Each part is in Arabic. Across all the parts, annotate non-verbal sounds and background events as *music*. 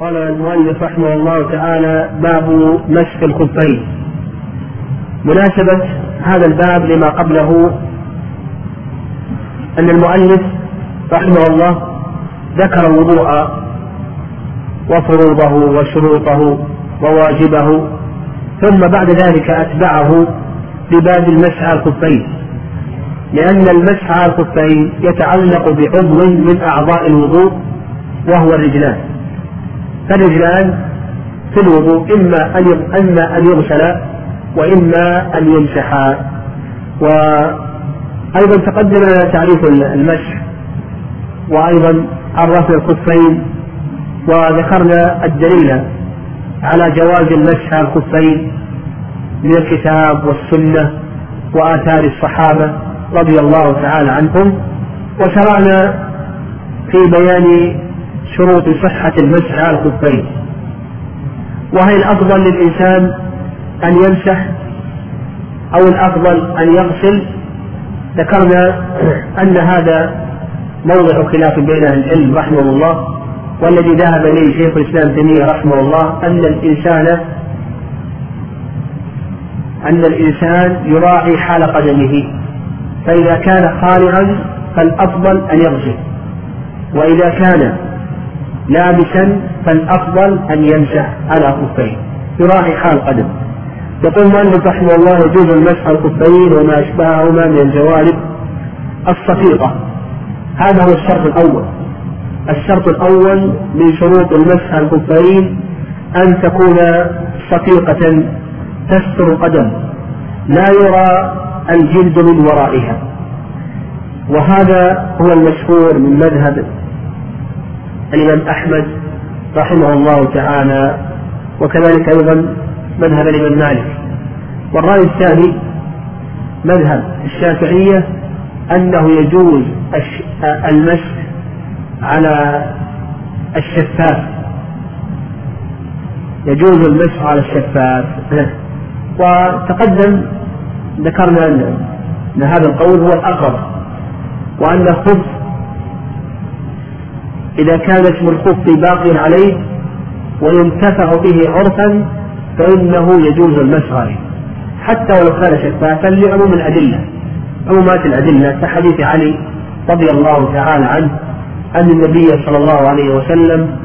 قال المؤلف رحمه الله تعالى باب مسح الخفين. مناسبة هذا الباب لما قبله أن المؤلف رحمه الله ذكر الوضوء وفروضه وشروطه وواجبه ثم بعد ذلك أتبعه بباب المسح على الخفين. لأن المسح على الخفين يتعلق بعضو من أعضاء الوضوء وهو الرجلان. فالرجلان في الوضوء إما أن إما أن يغسلا وإما أن يمسحا وأيضا تقدم لنا تعريف المسح وأيضا عرفنا الخفين وذكرنا الدليل على جواز المسح على الخفين من الكتاب والسنة وآثار الصحابة رضي الله تعالى عنهم. وشرعنا في بيان شروط صحة المسح على الخفين. وهي الأفضل للإنسان أن يمسح أو الأفضل أن يغسل. ذكرنا أن هذا موضع خلاف بين أهل العلم رحمه الله والذي ذهب إليه شيخ الإسلام تيمية رحمه الله أن الإنسان أن الإنسان يراعي حال قدمه. فإذا كان خالعا فالأفضل أن يغسل. وإذا كان لابسا فالأفضل أن يمسح على خفيه. يراعي حال قدم يقول المؤلف رحمه الله يجوز المسح على الخفين وما أشبههما من الجوانب الصفيقة. هذا هو الشرط الأول. الشرط الأول من شروط المسح على الخفين أن تكون صفيقة تستر القدم لا يرى الجلد من ورائها. وهذا هو المشهور من مذهب الإمام أحمد رحمه الله تعالى وكذلك أيضا مذهب الإمام مالك. والرأي الثاني مذهب الشافعية أنه يجوز المسح على الشفاف. يجوز المسح على الشفاف. وتقدم ذكرنا أن هذا القول هو الأقرب وأن الخبز إذا كان اسم الخف باقيا عليه وينتفع به عرفا فإنه يجوز المسح عليه حتى ولو كان شفافا لعموم الأدلة. عمومات الأدلة كحديث علي رضي الله تعالى عنه أن النبي صلى الله عليه وسلم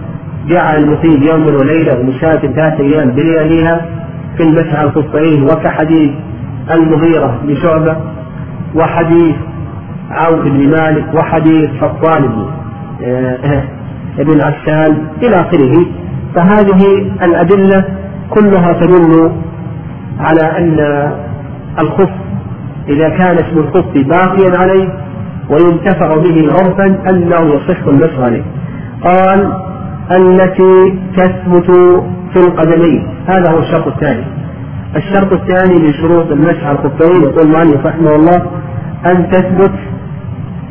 جعل المصيب يوما وليلة ومسافر ثلاثة أيام بلياليها في المسح الخفين وكحديث المغيرة بشعبة وحديث عوف بن مالك وحديث صفوان بن ابن عسال إلى آخره. فهذه الأدلة كلها تدل على أن الخف إذا كان اسم الخف باقيا عليه وينتفع به عرفا أنه يصح المسح عليه. قال التي تثبت في القدمين. هذا هو الشرط الثاني. الشرط الثاني من شروط المسح على الخفين يقول المؤلف رحمه الله أن تثبت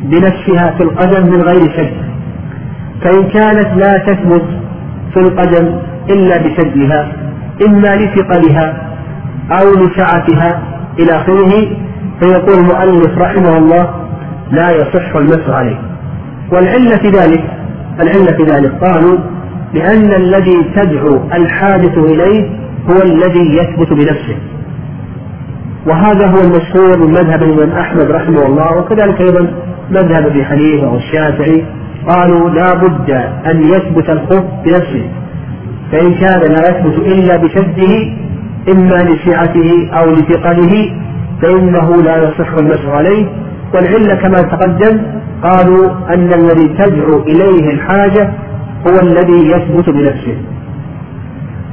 بنفسها في القدم من غير شد فإن كانت لا تثبت في القدم إلا بشدها إما لثقلها أو لسعتها إلى آخره فيقول المؤلف رحمه الله لا يصح المسح عليه. والعلة في ذلك العلة في ذلك قالوا لأن الذي تدعو الحادث إليه هو الذي يثبت بنفسه. وهذا هو المشهور من مذهب الإمام أحمد رحمه الله وكذلك أيضا مذهب أبي حنيفة والشافعي قالوا لا بد أن يثبت الخف بنفسه فإن كان لا يثبت إلا بشده إما لسعته أو لثقله فإنه لا يصح المسح عليه. والعلة كما تقدم قالوا أن الذي تدعو إليه الحاجة هو الذي يثبت بنفسه.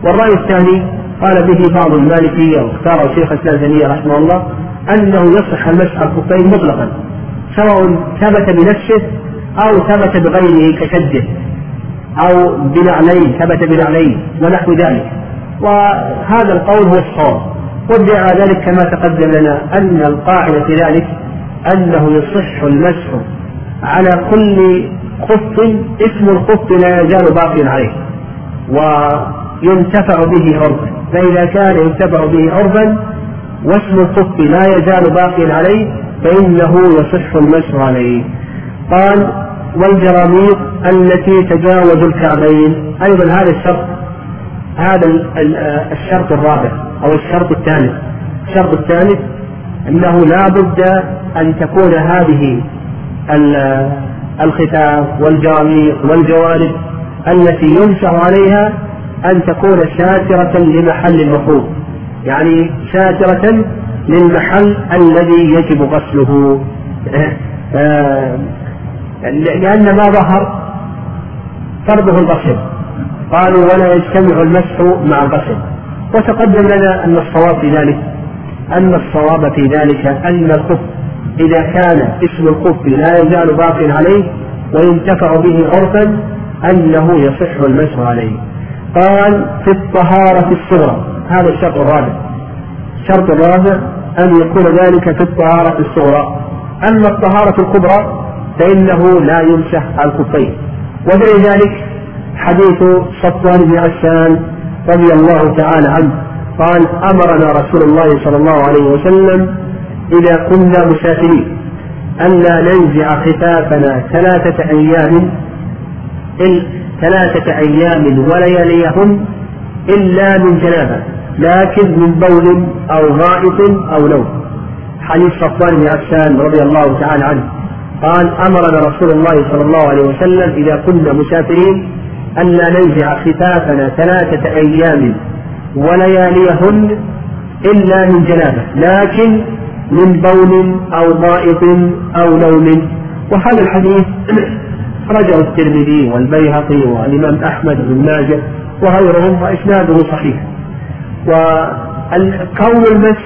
والرأي الثاني قال به بعض المالكية واختاره شيخ الإسلام رحمه الله أنه يصح المسح الخفين مطلقا سواء ثبت بنفسه أو ثبت بغيره كشده أو بنعلين ثبت بنعلين ونحو ذلك. وهذا القول هو الصواب. وادعى ذلك كما تقدم لنا أن القاعدة في ذلك أنه يصح المسح على كل خف اسم الخف لا يزال باقيا عليه وينتفع به عرفا. فإذا كان ينتفع به عرفا واسم الخف لا يزال باقيا عليه فإنه يصح المسح عليه. قال والجراميق التي تجاوز الكعبين. أيضا هذا الشرط هذا الشرط الرابع أو الشرط الثالث الشرط الثالث أنه لا بد أن تكون هذه الختام والجراميق والجوارب التي ينشأ عليها أن تكون ساترة لمحل المفروض يعني ساترة للمحل الذي يجب غسله. *laughs* آه، لأن ما ظهر فرضه الغسل قالوا ولا يجتمع المسح مع الغسل وتقدم لنا أن الصواب في ذلك أن الصواب في ذلك أن الخف إذا كان اسم الخف لا يزال باقي عليه وينتفع به عرفا أنه يصح المسح عليه. قال في الطهارة الصغرى. هذا الشرط الرابع. الشرط الرابع أن يكون ذلك في الطهارة الصغرى. أما الطهارة الكبرى فإنه لا يمسح الكفين. ودليل ذلك حديث صفوان بن عسان رضي الله تعالى عنه قال أمرنا رسول الله صلى الله عليه وسلم إذا كنا مسافرين ألا ننزع خفافنا ثلاثة أيام ثلاثة أيام ولياليهن إلا من جنابة لكن من بول أو غائط أو نوم. حديث صفوان بن عفان رضي الله تعالى عنه. قال أمرنا رسول الله صلى الله عليه وسلم إذا كنا مسافرين ألا ننزع خفافنا ثلاثة أيام ولياليهن إلا من جنابة لكن من بول أو ضائط أو نوم وهذا الحديث *clears throat* أخرجه الترمذي والبيهقي والإمام أحمد بن ماجه وغيرهم وإسناده صحيح. وكون المسح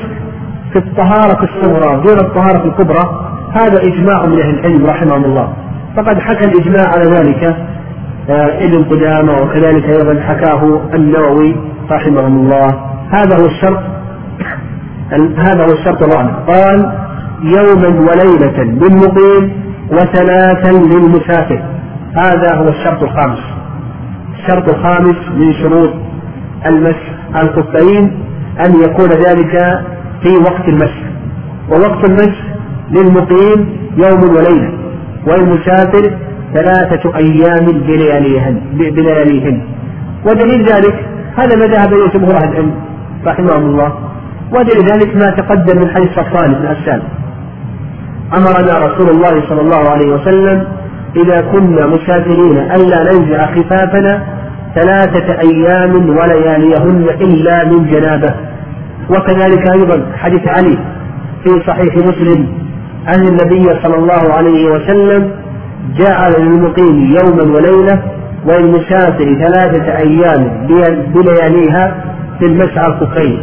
في الطهارة الصغرى دون الطهارة الكبرى هذا إجماع من أهل العلم رحمهم الله. فقد حكى الإجماع على ذلك آه، ابن قدامة وكذلك أيضا حكاه النووي رحمه الله. هذا هو الشرط. *coughs* هذا هو الشرط الرابع. قال يوما وليلة للمقيم وثلاثا للمسافر. هذا هو الشرط الخامس. الشرط الخامس من شروط المسح الخفين أن يكون ذلك في وقت المسح ووقت المسح للمقيم يوم وليلة والمسافر ثلاثة أيام بلياليهن بلياليهن. ودليل ذلك هذا ما ذهب إليه جمهور أهل العلم رحمهم الله. ودليل ذلك ما تقدم من حديث صفوان بن أسان أمرنا رسول الله صلى الله عليه وسلم إذا كنا مسافرين ألا ننزع خفافنا ثلاثة أيام ولياليهن إلا من جنابة. وكذلك أيضا حديث علي في صحيح مسلم أن النبي صلى الله عليه وسلم جعل للمقيم يوما وليلة وللمسافر ثلاثة أيام بلياليها في المسعى الخفين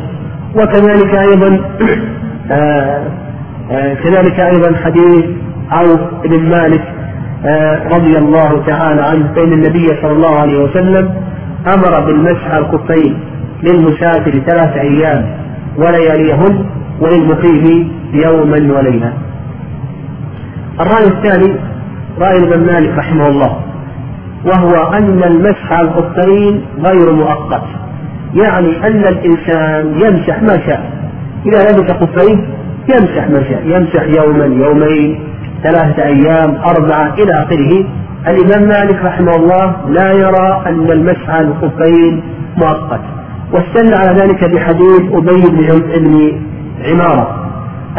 وكذلك أيضا *clears throat* آه آه، كذلك أيضا حديث عوف بن مالك آه، رضي الله تعالى عنه فإن النبي صلى الله عليه وسلم أمر بالمسح الكفين للمسافر ثلاث أيام ولياليهن وللمقيم يوما وليلة. الرأي الثاني رأي ابن مالك رحمه الله وهو أن المسح على الخفين غير مؤقت. يعني أن الإنسان يمسح ما شاء. إذا لبس خفين يمسح ما شاء. يمسح يوما يومين ثلاثة أيام أربعة إلى آخره. الإمام مالك رحمه الله لا يرى أن المسح على الخفين مؤقت. واستدل على ذلك بحديث أبي بن عمارة.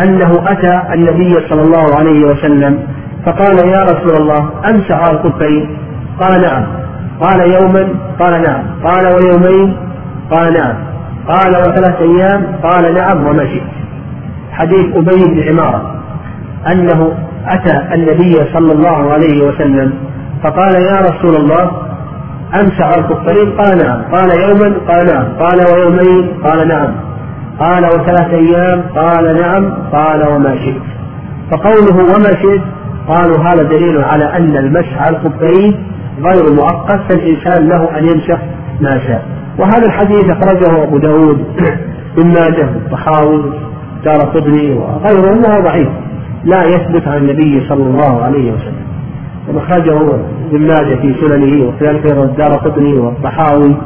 أنه أتى النبي صلى الله عليه وسلم فقال يا رسول الله أمسح الخفين؟ قال نعم. قال يوما؟ قال نعم. قال ويومين؟ قال نعم. قال وثلاث أيام؟ قال نعم وما شئت. حديث أبي بن عمارة أنه أتى النبي صلى الله عليه وسلم فقال يا رسول الله أمسح الكفرين قال نعم. قال يوما؟ قال نعم. قال ويومين؟ قال نعم. قال وثلاث أيام؟ قال نعم. قال وما شئت. فقوله وما شئت قالوا هذا دليل على أن المسح على الكفرين غير مؤقت فالإنسان له أن يمسح ما شاء. وهذا الحديث أخرجه أبو داود *coughs* بن ماجه الطحاوي دار قطني وغيره وهو ضعيف. لا يثبت عن النبي صلى الله عليه وسلم. وأخرجه ابن ماجه في سننه وكذلك أيضا الدار قطني والطحاوي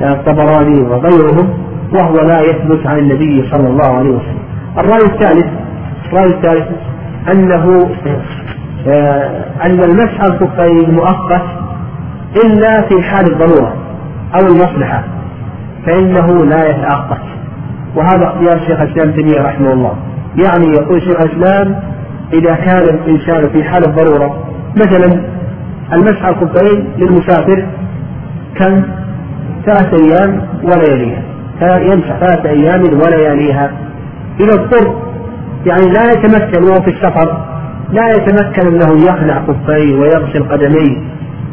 والطبراني *coughs* وغيرهم. وهو لا يثبت عن النبي صلى الله عليه وسلم. الرأي الثالث الرأي الثالث أنه آه، أن المسح الخفين مؤقت إلا في حال الضرورة أو المصلحة فإنه لا يتأقت. وهذا اختيار شيخ الإسلام تيمية رحمه الله. يعني يقول شيخ الإسلام إذا كان الإنسان في حال الضرورة مثلا المسح الخفين للمسافر كم؟ ثلاثة أيام ولياليها يمسح ثلاثة أيام ولياليها إذا اضطر يعني لا يتمكن وهو في السفر لا يتمكن أنه يخلع خفيه ويغسل قدميه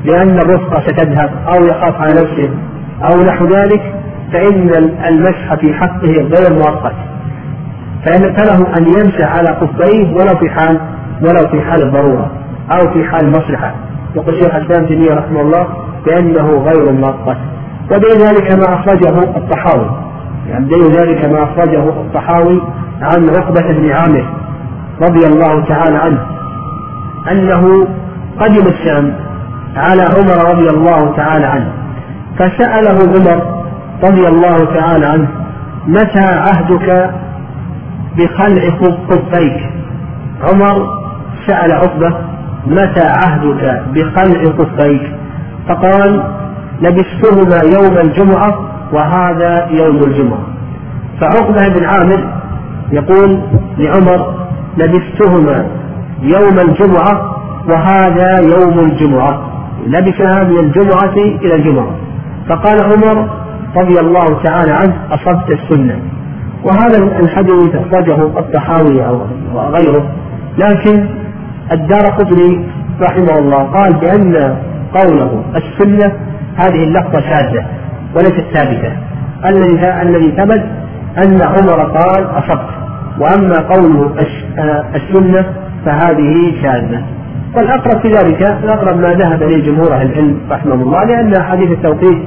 لأن الرفقة ستذهب أو يخاف على نفسه أو نحو ذلك فإن المسح في حقه غير مؤقت. فله أن يمسح على خفيه ولو في حال ولو في حال الضرورة أو في حال المصلحة يقول شيخ الإسلام تيمية رحمه الله بأنه غير مؤقت. ودليل ذلك ما أخرجه الطحاوي. يعني دليل ذلك ما أخرجه الطحاوي عن عقبة بن عامر رضي الله تعالى عنه أنه قدم الشام على عمر رضي الله تعالى عنه فسأله عمر رضي الله تعالى عنه متى عهدك بخلع خفيك؟ عمر سأل عقبة متى عهدك بخلع خفيك؟ فقال لبستهما يوم الجمعة وهذا يوم الجمعة. فعقبة بن عامر يقول لعمر لبستهما يوم الجمعة وهذا يوم الجمعة. لبسها من الجمعة إلى الجمعة. فقال عمر رضي الله تعالى عنه أصبت السنة. وهذا الحديث أخرجه الطحاوي أو غيره. لكن الدار قطني رحمه الله قال بأن قوله السنة هذه اللفظة شاذة وليست ثابتة. الذي الذي ثبت أن عمر قال أصبت وأما قوله السنة فهذه شاذة. والأقرب في ذلك الأقرب ما ذهب إليه جمهور أهل العلم رحمهم الله لأن أحاديث التوقيت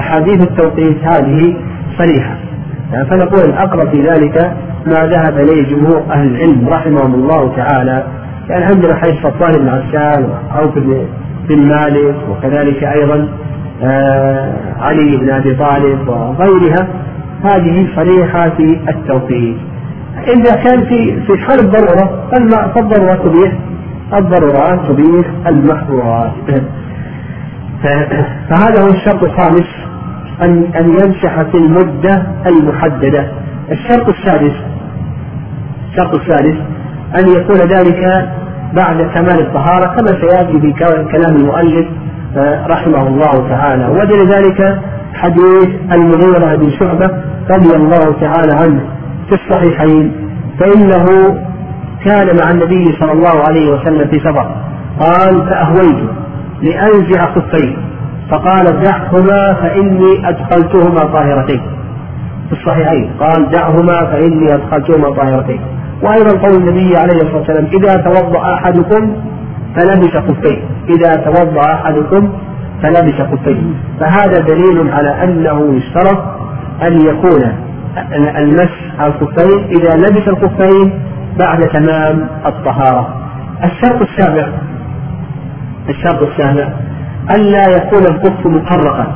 أحاديث التوقيت هذه صريحة. يعني فنقول الأقرب في ذلك ما ذهب إليه جمهور أهل العلم رحمهم الله تعالى. يعني عندنا حديث فطان بن عسان وعوف بن مالك وكذلك أيضا آه علي بن أبي طالب وغيرها هذه صريحة في التوقيت. إذا كان في في حال الضرورة فالضرورة تبيح. الضرورات تبيح المحظورات. *coughs* فهذا هو الشرط الخامس أن أن يمسح في المدة المحددة. الشرط السادس الشرط السادس أن يكون ذلك بعد كمال الطهارة كما سيأتي في كلام المؤلف. آه، رحمه الله تعالى. ولذلك حديث المغيرة بن شعبة رضي الله تعالى عنه في الصحيحين فإنه كان مع النبي صلى الله عليه وسلم في سفر. قال فأهويت لأنزع خفيه فقال دعهما فإني أدخلتهما طاهرتين. في الصحيحين قال دعهما فإني أدخلتهما طاهرتين. وأيضا قول النبي عليه الصلاة والسلام إذا توضأ أحدكم فلبس خفيه إذا توضأ أحدكم فلبس خفيه فهذا دليل على أنه يشترط أن يكون المسح على الخفين. إذا لبس الخفين بعد تمام الطهارة. الشرط السابع الشرط السابع ألا يكون الخف مقرقا.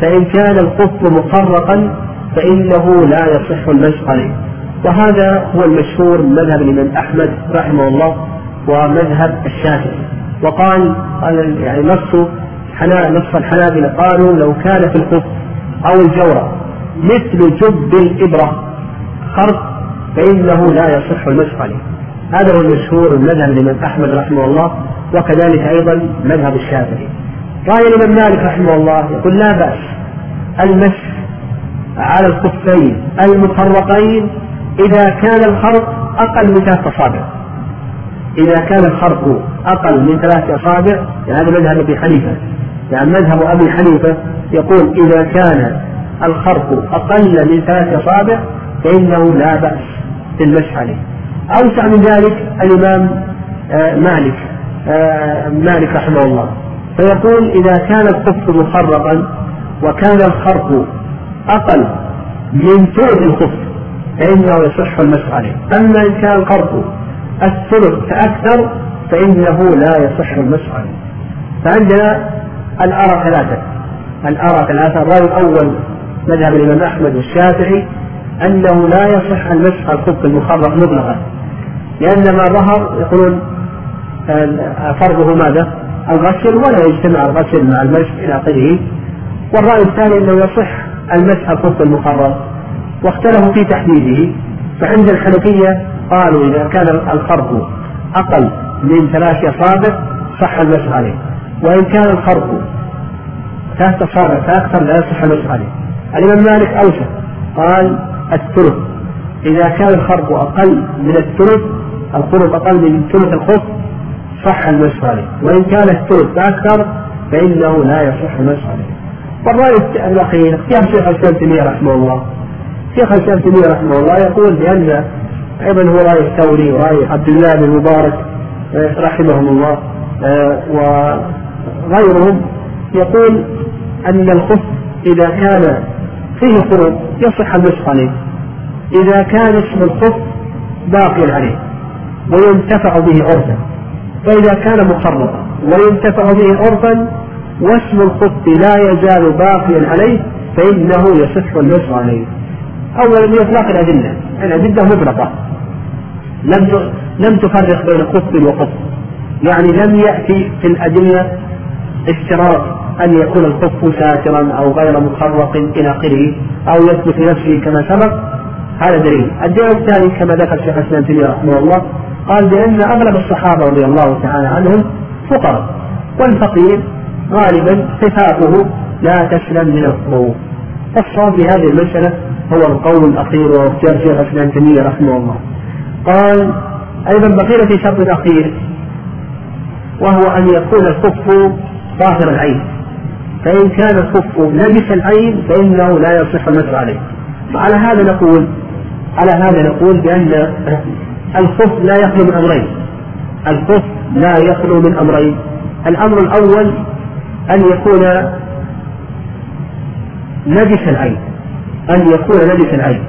فإن كان الخف مقرقا فإنه لا يصح المسح عليه. وهذا هو المشهور من مذهب الإمام أحمد رحمه الله. ومذهب الشافعي. وقال قال يعني نص نص الحنابلة قالوا لو كان في الخف أو الجورة مثل جب الإبرة خرق فإنه لا يصح المسح عليه هذا هو المشهور من مذهب الإمام أحمد رحمه الله وكذلك أيضا مذهب الشافعي. رأي الإمام مالك رحمه الله يقول لا بأس. المسح على الخفين المفرقين إذا كان الخرق أقل من ثلاث أصابع. إذا كان الخرق أقل من ثلاث أصابع يعني هذا مذهب أبي حنيفة. يعني مذهب أبي حنيفة يقول إذا كان الخرق أقل من ثلاث أصابع فإنه لا بأس بالمسح عليه أوسع من ذلك الإمام آه، مالك آه، مالك رحمه الله. فيقول إذا كان الخف مخرقا وكان الخرق أقل من ثلث الخف فإنه يصح المسح عليه أما إن كان الخرق الثلث فأكثر فإنه لا يصح المسح. عليه فعندنا الآراء ثلاثة الآراء ثلاثة الرأي الأول مذهب الإمام أحمد والشافعي أنه لا يصح المسح على الخف المخرق مطلقا. لأن ما ظهر يقولون فرضه ماذا؟ الغسل ولا يجتمع الغسل مع المسح إلى آخره. والرأي الثاني أنه يصح المسح الخف المقرر واختلفوا في تحديده. فعند الحنفية قالوا إذا كان الخرق أقل من ثلاث أصابع صح المسح عليه. وإن كان الخرق ثلاث أصابع فأكثر لا يصح المسح عليه. الإمام مالك أوسع قال الثلث. إذا كان الخرق أقل من الثلث الخرق أقل من ثلث الخف صح المسح عليه. وإن كان الثلث أكثر فإنه لا يصح المسح عليه. والرأي الأخير اختيار شيخ الإسلام تيمية رحمه الله شيخ الإسلام تيمية رحمه الله يقول بأن أيضا هو رأي الثوري ورأي عبد الله بن المبارك آه، رحمهم الله آه، وغيرهم يقول أن الخف إذا كان فيه خروج يصح المسح عليه إذا كان اسم الخف باقيا عليه وينتفع به عرفا فإذا كان مخرطا وينتفع به عرفا واسم الخف لا يزال باقيا عليه فإنه يصح المسح عليه. أولا من إطلاق الأدلة. الأدلة مطلقة. لم لم تفرق بين خف وخف يعني لم يأتي في الأدلة اشتراط أن يكون الخف ساترا أو غير مخرق إلى آخره أو يثبت نفسه كما سبق. هذا دليل. الدليل الثاني كما ذكر شيخ الإسلام تيمية رحمه الله قال بأن أغلب الصحابة رضي الله تعالى عنهم فقراء والفقير غالبا صفاته لا تسلم من الحروف الصواب في هذه المسألة هو القول الأخير واختيار شيخ الإسلام تيمية رحمه الله. قال أيضا بقينا في شرط أخير وهو أن يكون الخف طاهر العين. فإن كان الخف نجس العين فإنه لا يصح المسح عليه. وعلى هذا نقول على هذا نقول بأن الخف لا يخلو من أمرين. الخف لا يخلو من أمرين. الأمر الأول أن يكون نجس العين أن يكون نجس العين.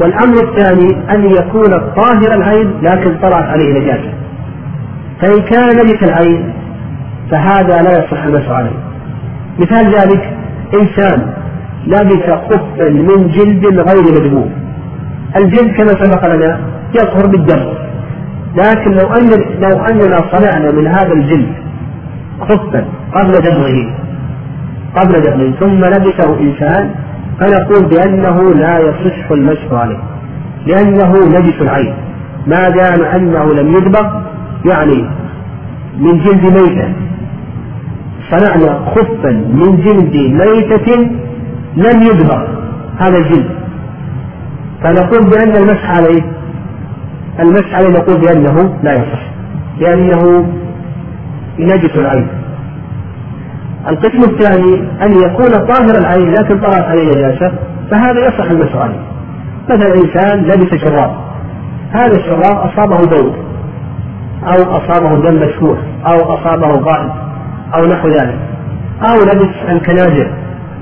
والأمر الثاني أن يكون طاهر العين لكن طلعت عليه نجاسة. فإن كان نجس العين فهذا لا يصح المسح عليه. مثال ذلك إنسان لبس خفا من جلد غير مدبوب الجلد كما سبق لنا يطهر بالدم. لكن لو أن لو أننا صنعنا من هذا الجلد خفا قبل دمه قبل دمه ثم لبسه إنسان فنقول بأنه لا يصح المسح عليه لأنه نجس العين. ما دام أنه لم يدبغ يعني من جلد ميتة. صنعنا خفا من جلد ميتة لم يدبغ هذا الجلد. فنقول بأن المسح عليه المسح عليه نقول بأنه لا يصح لأنه نجس العين. القسم الثاني أن يكون طاهر العين لكن طرأت عليه نجاسة فهذا يصح عليه مثلا إنسان لبس شراب هذا الشراب أصابه بول أو أصابه دم مشهور أو أصابه غائب أو نحو ذلك أو لبس الكنادر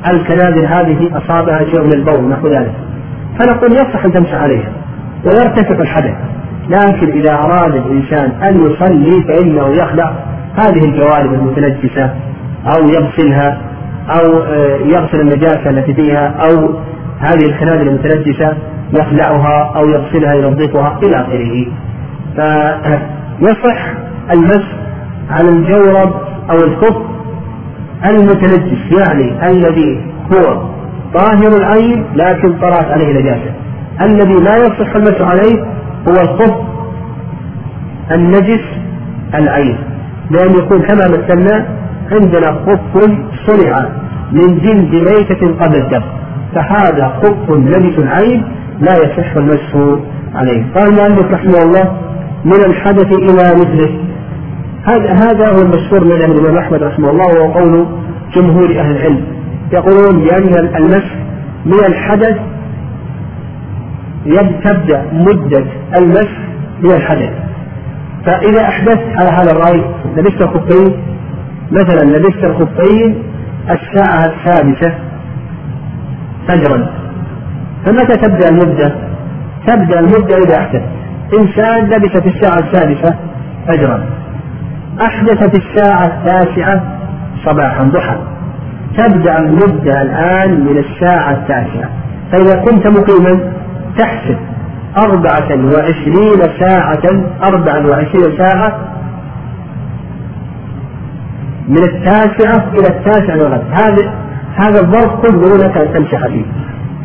الكنادر هذه أصابها شيء من البول نحو ذلك. فنقول يصح أن تمسح عليها ويرتفق الحدث لكن إذا أراد الإنسان أن يصلي فإنه يخلع. هذه الجوانب المتنجسة أو يغسلها أو آه، يغسل النجاسة التي فيها أو هذه الخنادر المتنجسة يخلعها أو يغسلها ينظفها إلى آخره. فيصح المسح على الجورب أو الخف المتنجس يعني الذي هو طاهر العين لكن طرأت عليه نجاسة. الذي لا يصح المسح عليه هو الخف النجس العين بأن يكون كما مثلنا عندنا خف صنع من جلد ميتة قبل الدم. فهذا خف نجس العين لا يصح المسح عليه. قال المؤلف رحمه الله من الحدث إلى مثله. هذا هذا هو المشهور من الإمام أحمد رحمه الله وهو قول جمهور أهل العلم. يقولون بأن المسح من الحدث تبدأ مدة المسح من الحدث. فإذا أحدثت على هذا الرأي لبست الخفين مثلا لبست الخفين الساعة السادسة فجرا. فمتى تبدأ المدة؟ تبدأ المدة إذا أحدث. إنسان لبس في الساعة السادسة فجرا. أحدث في الساعة التاسعة صباحا ضحى. تبدأ المدة الآن من الساعة التاسعة. فإذا كنت مقيما تحسب أربعة وعشرين ساعة أربعة وعشرين ساعة من التاسعة إلى التاسعة من الغد هذا هذا الظرف كله لك أن تمسح فيه.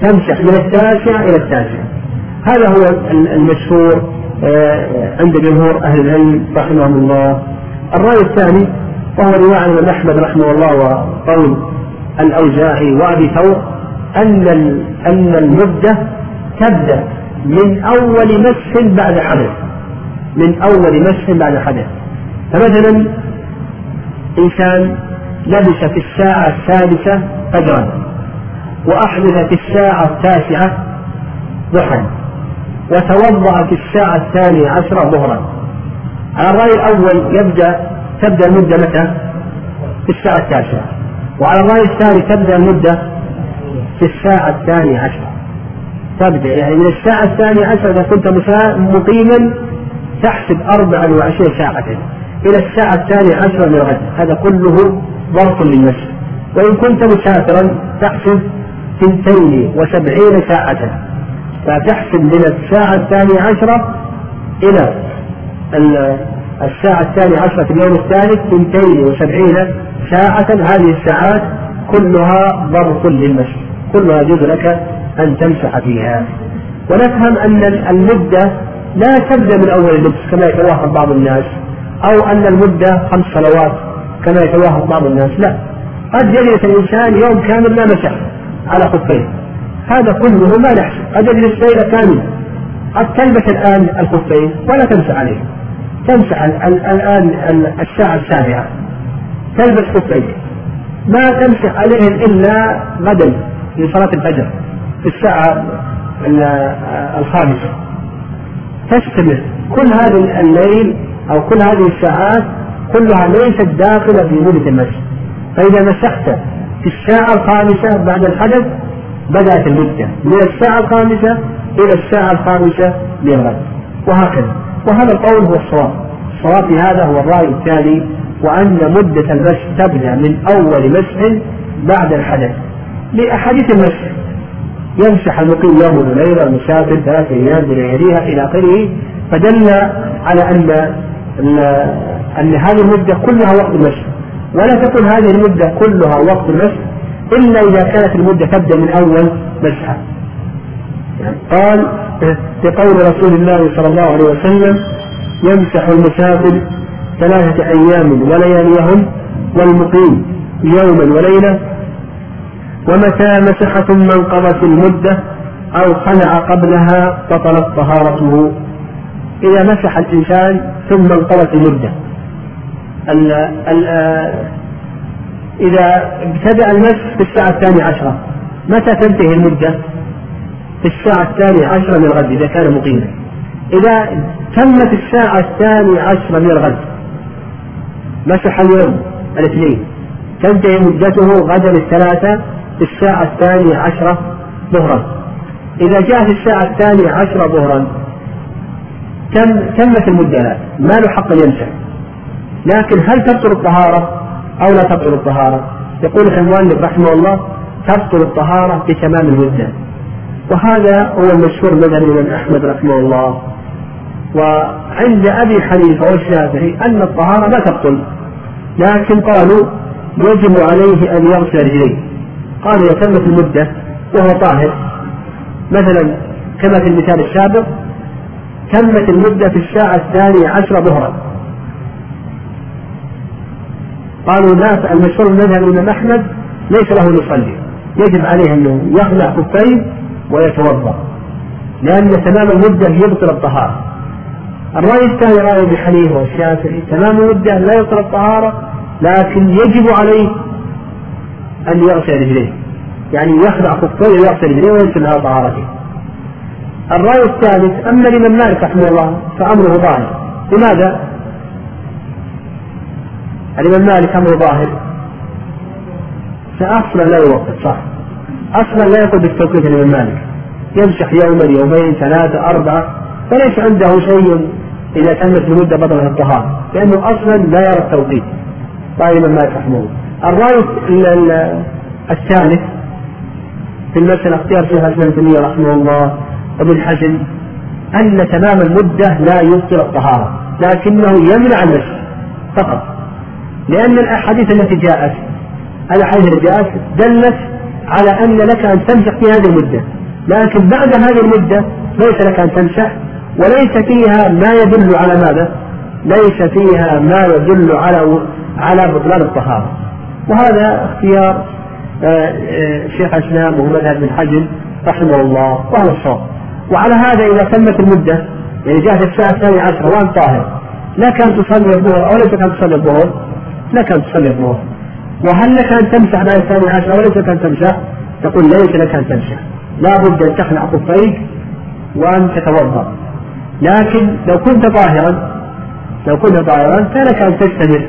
تمسح من التاسعة إلى التاسعة. هذا هو المشهور آه، عند جمهور أهل العلم رحمهم الله. الرأي الثاني وهو رواية عن أحمد رحمه الله وقول الأوزاعي وأبي ثور أن أن المدة تبدأ من أول مسح بعد حدث. من أول مسح بعد حدث. فمثلا إنسان لبس في الساعة السادسة فجرا وأحدث في الساعة التاسعة ضحى وتوضأ في الساعة الثانية عشرة ظهرا. على الرأي الأول يبدأ تبدأ المدة متى؟ في الساعة التاسعة. وعلى الرأي الثاني تبدأ المدة في الساعة الثانية عشرة. تبدأ يعني من الساعة الثانية عشرة إذا كنت مقيما تحسب 24 ساعة. إلى الساعة الثانية عشرة من الغد. هذا كله ظرف للنفس. وإن كنت مسافرا تحسب ثنتين وسبعين ساعة. فتحسب من الساعة الثانية عشرة إلى الساعة الثانية عشرة في اليوم الثالث ثنتين وسبعين ساعة. هذه الساعات كلها ظرف للمشي كلها يجوز لك أن تمسح فيها. ونفهم أن المدة لا تبدأ من أول اللبس كما يتوهم بعض الناس. أو أن المدة خمس صلوات كما يتوهم بعض الناس لا. قد يجلس الإنسان يوم كامل لا مسح على خفين هذا كله ما نحسب. قد يجلس ليلة كاملة. قد تلبس الآن الخفين ولا تمسح عليه. تمسح الآن الساعة السابعة. تلبس خفين. ما تمسح عليهم إلا غدا في صلاة الفجر في الساعة الخامسة. تستمر. كل هذا الليل أو كل هذه الساعات كلها ليست داخلة في مدة المسح فإذا مسحت في الساعة الخامسة بعد الحدث بدأت المدة. من الساعة الخامسة إلى الساعة الخامسة من الغد وهكذا. وهذا القول هو الصواب. الصواب في هذا هو الرأي التالي وأن مدة المسح تبدأ من أول مسح بعد الحدث. لأحاديث المسح يمسح المقيم يوم وليلة المسافر ثلاثة أيام بلياليها إلى آخره فدل على أن أن هذه المدة كلها وقت المسح ولا تكون هذه المدة كلها وقت المسح إلا إذا كانت المدة تبدأ من أول مسحة قال في قول رسول الله صلى الله عليه وسلم يمسح المسافر ثلاثة أيام ولياليهم والمقيم يوما وليلة. ومتى مسح ثم انقضت المدة أو خلع قبلها بطلت طهارته إذا مسح الإنسان ثم انقضت المدة ال ال إذا ابتدأ المسح في الساعة الثانية عشرة متى تنتهي المدة؟ في الساعة الثانية عشرة من الغد إذا كان مقيما. إذا تمت الساعة الثانية عشرة من الغد مسح اليوم الاثنين. تنتهي مدته غدا الثلاثة في الساعة الثانية عشرة ظهرا. إذا جاء في الساعة الثانية عشرة ظهرا تم تمت المدة. ما له حق يمسح لكن هل تبطل الطهارة أو لا تبطل الطهارة؟ يقول المؤلف رحمه الله تبطل الطهارة بتمام المدة. وهذا هو المشهور مذهب الإمام أحمد رحمه الله. وعند أبي حنيفة والشافعي أن الطهارة لا تبطل. لكن قالوا يجب عليه أن يغسل رجليه. قالوا إذا تمت المدة وهو طاهر. مثلا كما في المثال السابق تمت المدة في الساعة الثانية عشرة ظهرا. قالوا لا المشهور المذهب الإمام أحمد ليس له أن يصلي. يجب عليه أنه يخلع كفيه ويتوضأ. لأن تمام المدة يبطل الطهارة. الرأي الثاني رأي أبي حنيفة والشافعي. تمام المدة لا يبطل الطهارة لكن يجب عليه أن يغسل رجليه. يعني يخلع كفيه ويغسل رجليه على طهارته. الرأي الثالث أما الإمام مالك رحمه الله فأمره ظاهر. لماذا؟ الإمام مالك أمره ظاهر. فأصلا لا يوقف صح. أصلا لا يقول بالتوقيت الإمام مالك. يمسح يوما يومين ثلاثة أربعة. فليس عنده شيء إذا تمت المدة بطلت الطهارة. لأنه أصلا لا يرى التوقيت. قال الإمام مالك رحمه الله. الرأي الثالث في المسألة اختيار شيخ الإسلام تيمية رحمه الله. وابن حزم أن تمام المدة لا يبطل الطهارة لكنه يمنع المسح فقط. لأن الأحاديث التي جاءت الأحاديث التي جاءت دلت على أن لك أن تمسح في هذه المدة لكن بعد هذه المدة ليس لك أن تمسح وليس فيها ما يدل على ماذا؟ ليس فيها ما يدل على على بطلان الطهارة. وهذا اختيار آه، آه، شيخ الإسلام ومذهب بن حجر رحمه الله وهو الصواب. وعلى هذا إذا تمت المدة يعني جاءت الساعة الثانية عشره وانت طاهر. لك ان تصلي الظهر أو ليس لك ان تصلي الظهر. لك ان تصلي الظهر. وهل لك أن تمسح بعد الثانية عشره أو ليس لك ان تمسح؟ تقول ليس لك أن تمسح لا بد أن تخلع خفيك وأن تتوضأ. لكن لو كنت طاهرا لو كنت طاهرا فلك أن تستمر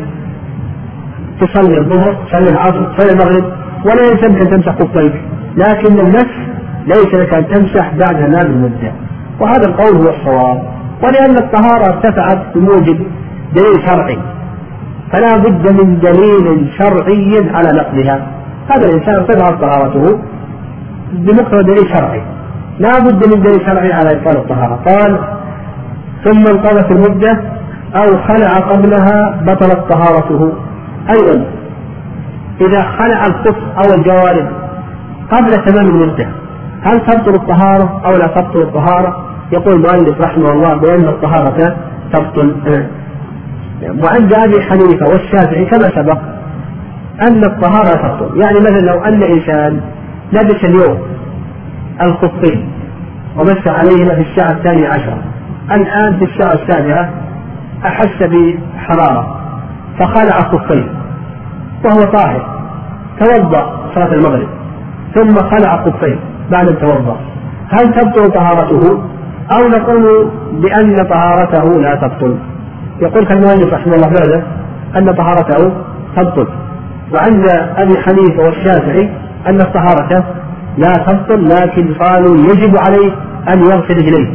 تصلي الظهر تصلي العصر تصلي المغرب ولا يلزمك أن تمسح خفيك لكن المسح ليس لك أن تمسح بعد هذه المده وهذا القول هو الصواب. ولأن الطهارة ارتفعت بموجب دليل شرعي. فلا بد من دليل شرعي على نقلها. هذا الإنسان ارتفعت طهارته بمقتضى دليل شرعي. لا بد من دليل شرعي على إبطال الطهارة. قال ثم انقضت المدة أو خلع قبلها بطلت طهارته. أيضا إذا خلع الخف أو الجوارب قبل تمام المدة هل تبطل الطهارة أو لا تبطل الطهارة؟ يقول المؤلف رحمه الله بأن الطهارة تبطل وعند أبي حنيفة والشافعي كما سبق أن الطهارة تبطل. يعني مثلا لو أن إنسان لبس اليوم الخفين ومس عليهما في الساعة الثانية عشرة الآن في الساعة السابعة أحس بحرارة فخلع خفيه وهو طاهر توضأ صلاة المغرب ثم خلع خفيه بعد أن توضأ هل تبطل طهارته؟ أو نقول بأن طهارته لا تبطل. يقول كالمؤلف رحمه الله بعده أن طهارته تبطل. وعند أبي حنيفة والشافعي أن الطهارة لا تبطل لكن قالوا يجب عليه أن يغسل رجليه.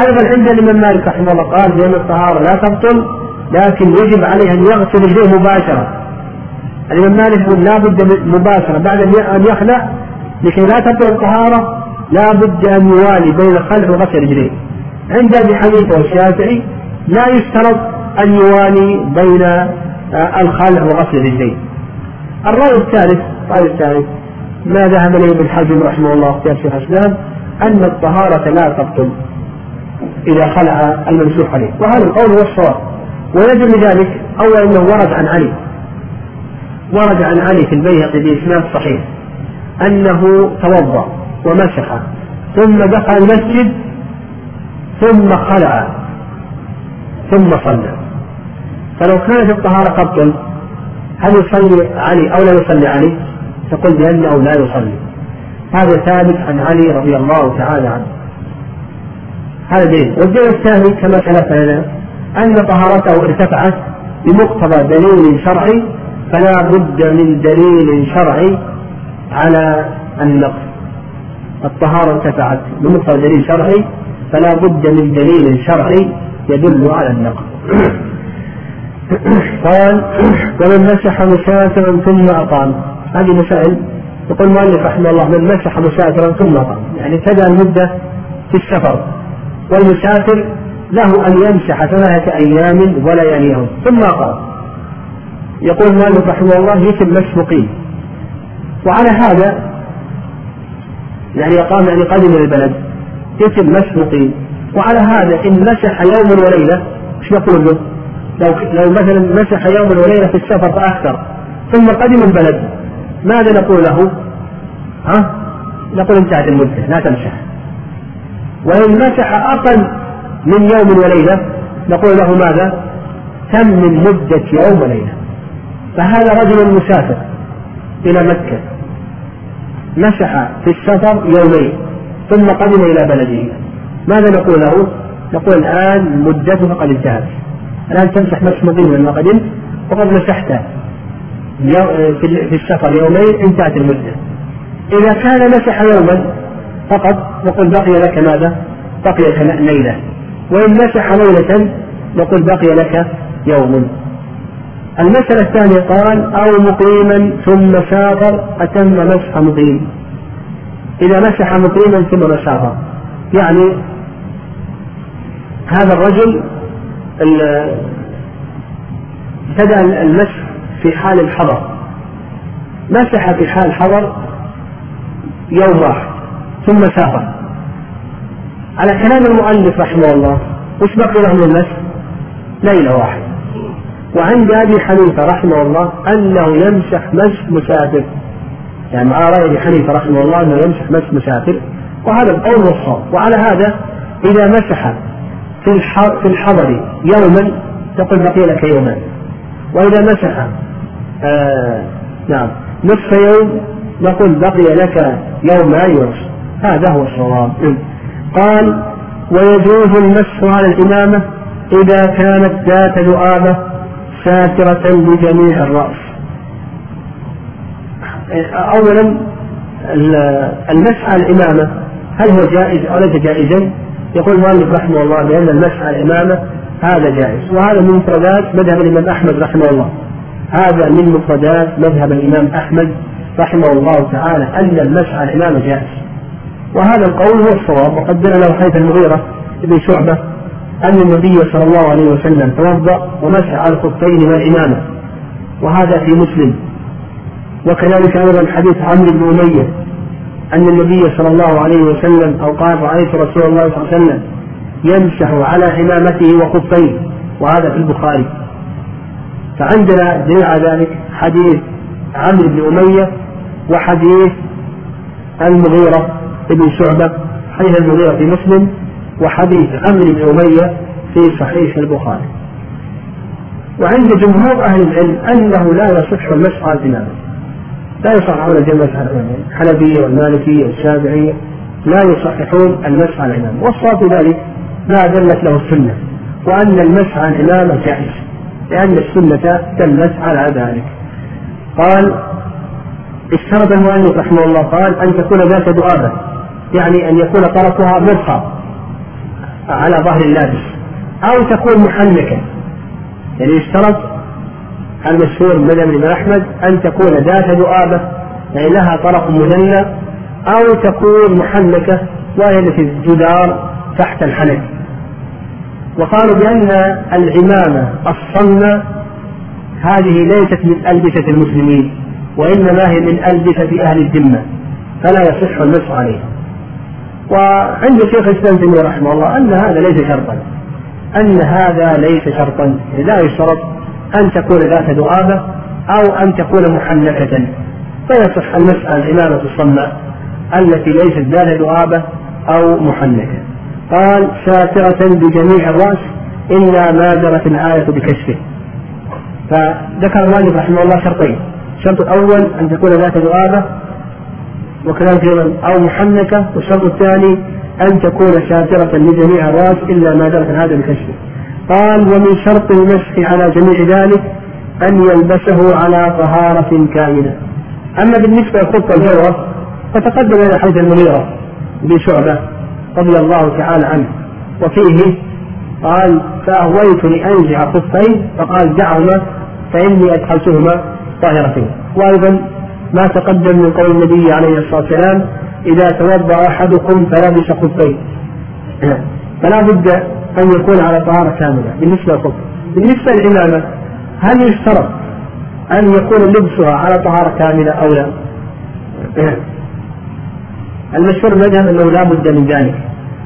أيضا عند الإمام مالك رحمه الله قال بأن الطهارة لا تبطل لكن يجب عليه أن يغسل رجليه مباشرة. الإمام مالك يقول لا بد مباشرة بعد أن يخلع لكي لا تبطل الطهارة لا بد أن يوالي بين الخلع وغسل رجليه. عند أبي حنيفة والشافعي لا يشترط أن يوالي بين آه، الخلع وغسل رجليه. الرأي الثالث الرأي الثالث ما ذهب إليه ابن حزم رحمه الله اختيار شيخ الإسلام أن الطهارة لا تبطل إذا خلع الممسوح عليه. وهذا القول هو الصواب. ويجب ذلك أولا أنه ورد عن علي. ورد عن علي في البيهقي بإسناد صحيح. أنه توضأ ومسح ثم دخل المسجد ثم خلع ثم صلى. فلو كانت الطهارة تبطل هل يصلي علي أو لا يصلي علي؟ تقول بأنه لا يصلي. هذا ثابت عن علي رضي الله تعالى عنه. هذا دليل. والدليل الثاني كما سلف لنا أن طهارته ارتفعت بمقتضى دليل شرعي فلا بد من دليل شرعي على النقص الطهارة ارتفعت بمقتضى دليل شرعي فلا بد من دليل شرعي يدل على النقص. *coughs* قال ومن مسح مسافرا ثم أقام. هذه مسائل يقول المؤلف رحمه الله من مسح مسافرا ثم أقام. يعني ابتدأ المدة في السفر والمسافر له أن يمسح ثلاثة أيام ولا يليهم ثم أقام. يقول المؤلف رحمه الله يتم مسح مقيم وعلى هذا يعني يقام يعني قدم البلد يتم مسح مقيم وعلى هذا إن مسح يوم وليلة إيش نقول له؟ لو لو مثلا مسح يوم وليلة في السفر فأكثر ثم قدم البلد ماذا نقول له؟ ها؟ نقول انتهت المدة لا تمسح وإن مسح أقل من يوم وليلة نقول له ماذا؟ تم من مدة يوم وليلة فهذا رجل مسافر إلى مكة. مسح في السفر يومين ثم قدم إلى بلده. ماذا نقول له؟ نقول الآن مدته قد انتهت. الآن تمسح مسح مقيم لما قدمت وقد مسحت في السفر يومين انتهت المدة. إذا كان مسح يوما فقط نقول بقي لك ماذا؟ بقي لك ليلة. وإن مسح ليلة نقول بقي لك يوم. المسألة الثانية قال أو مقيما ثم سافر أتم مسح مقيم. إذا مسح مقيما ثم سافر يعني هذا الرجل ابتدأ المسح في حال الحضر. مسح في حال الحضر يوم واحد ثم سافر على كلام المؤلف رحمه الله وش بقي له من المسح؟ ليلة واحدة. وعند أبي حنيفة رحمه الله أنه يمسح مسح مسافر يعني رأي أبي حنيفة رحمه الله أنه يمسح مسح مسافر وهذا القول والصواب وعلى هذا إذا مسح في في الحضر يوما تقول بقي لك يومان. وإذا مسح آه نعم نصف يوم نقول بقي لك يومان ونصف. هذا هو الصواب. قال ويجوز المسح على الإمامة إذا كانت ذات ذؤابة ساترة لجميع الرأس. أولا المسح على الإمامة. هل هو جائز أو ليس جائزا؟ يقول المؤلف رحمه الله بأن المسح على الإمامة هذا جائز. وهذا من مفردات مذهب الإمام أحمد رحمه الله. هذا من مفردات مذهب الإمام أحمد رحمه الله تعالى أن المسح على الإمامة جائز. وهذا القول هو الصواب. وقد دل له حيث المغيرة بن شعبة أن النبي صلى الله عليه وسلم توضأ ومسح على الخفين والإمامة وهذا في مسلم. وكذلك أيضا حديث عمرو بن أمية أن النبي صلى الله عليه وسلم أو قال رأيت رسول الله صلى الله عليه وسلم يمسح على إمامته وخفيه وهذا في البخاري. فعندنا دليل على ذلك حديث عمرو بن أمية وحديث المغيرة بن شعبة حديث المغيرة في مسلم. وحديث عمرو بن أمية في صحيح البخاري. وعند جمهور أهل العلم أنه لا يصح المسح على لا المسح على الحنفية والمالكية والشافعية لا يصححون المسح على الإمامة والصواب في ذلك ما دلت له السنة وأن المسح على الإمامة جائز لأن السنة دلت على ذلك. قال اشترط المؤلف رحمه الله قال أن تكون ذات دؤابة يعني أن يكون طرفها مرخى على ظهر اللابس أو تكون محنكة. يعني اشترط المشهور من الإمام أحمد أن تكون ذات ذؤابة يعني لها طرف مذلة أو تكون محنكة وهي التي الجدار تحت الحنك. وقالوا بأن العمامة الصنة هذه ليست من ألبسة المسلمين وإنما هي من ألبسة أهل الذمة فلا يصح المسح عليها. وعند شيخ الإسلام تيمية رحمه الله أن هذا ليس شرطا. أن هذا ليس شرطا. لا يشترط أن تكون ذات دعابة أو أن تكون محنكة فيصح المسح الإمامة الصماء التي ليست ذات دعابة أو محنكة قال ساترة بجميع الرأس إلا ما جرت الآية بكشفه. فذكر المؤلف رحمه الله شرطين. الشرط الأول أن تكون ذات ذؤابة وكذلك أيضا أو محنكة والشرط الثاني أن تكون ساترة لجميع الرأس إلا ما جرت الآية بكشفه قال ومن شرط المسح على جميع ذلك أن يلبسه على طهارة كاملة أما بالنسبة للخط الجوهر فتقدم إلى حديث المغيرة بشعبة رضي الله تعالى عنه. وفيه قال فأهويت لأنزع خفين فقال دعهما فإني أدخلتهما طاهرتين. وأيضا ما تقدم من قول النبي عليه الصلاة والسلام إذا توضأ أحدكم فلبس خفين. فلا بد أن يكون على طهارة كاملة. بالنسبة للخف بالنسبة للإمامة هل يشترط أن يكون لبسها على طهارة كاملة أو لا؟ المشهور المذهب أنه لا بد من ذلك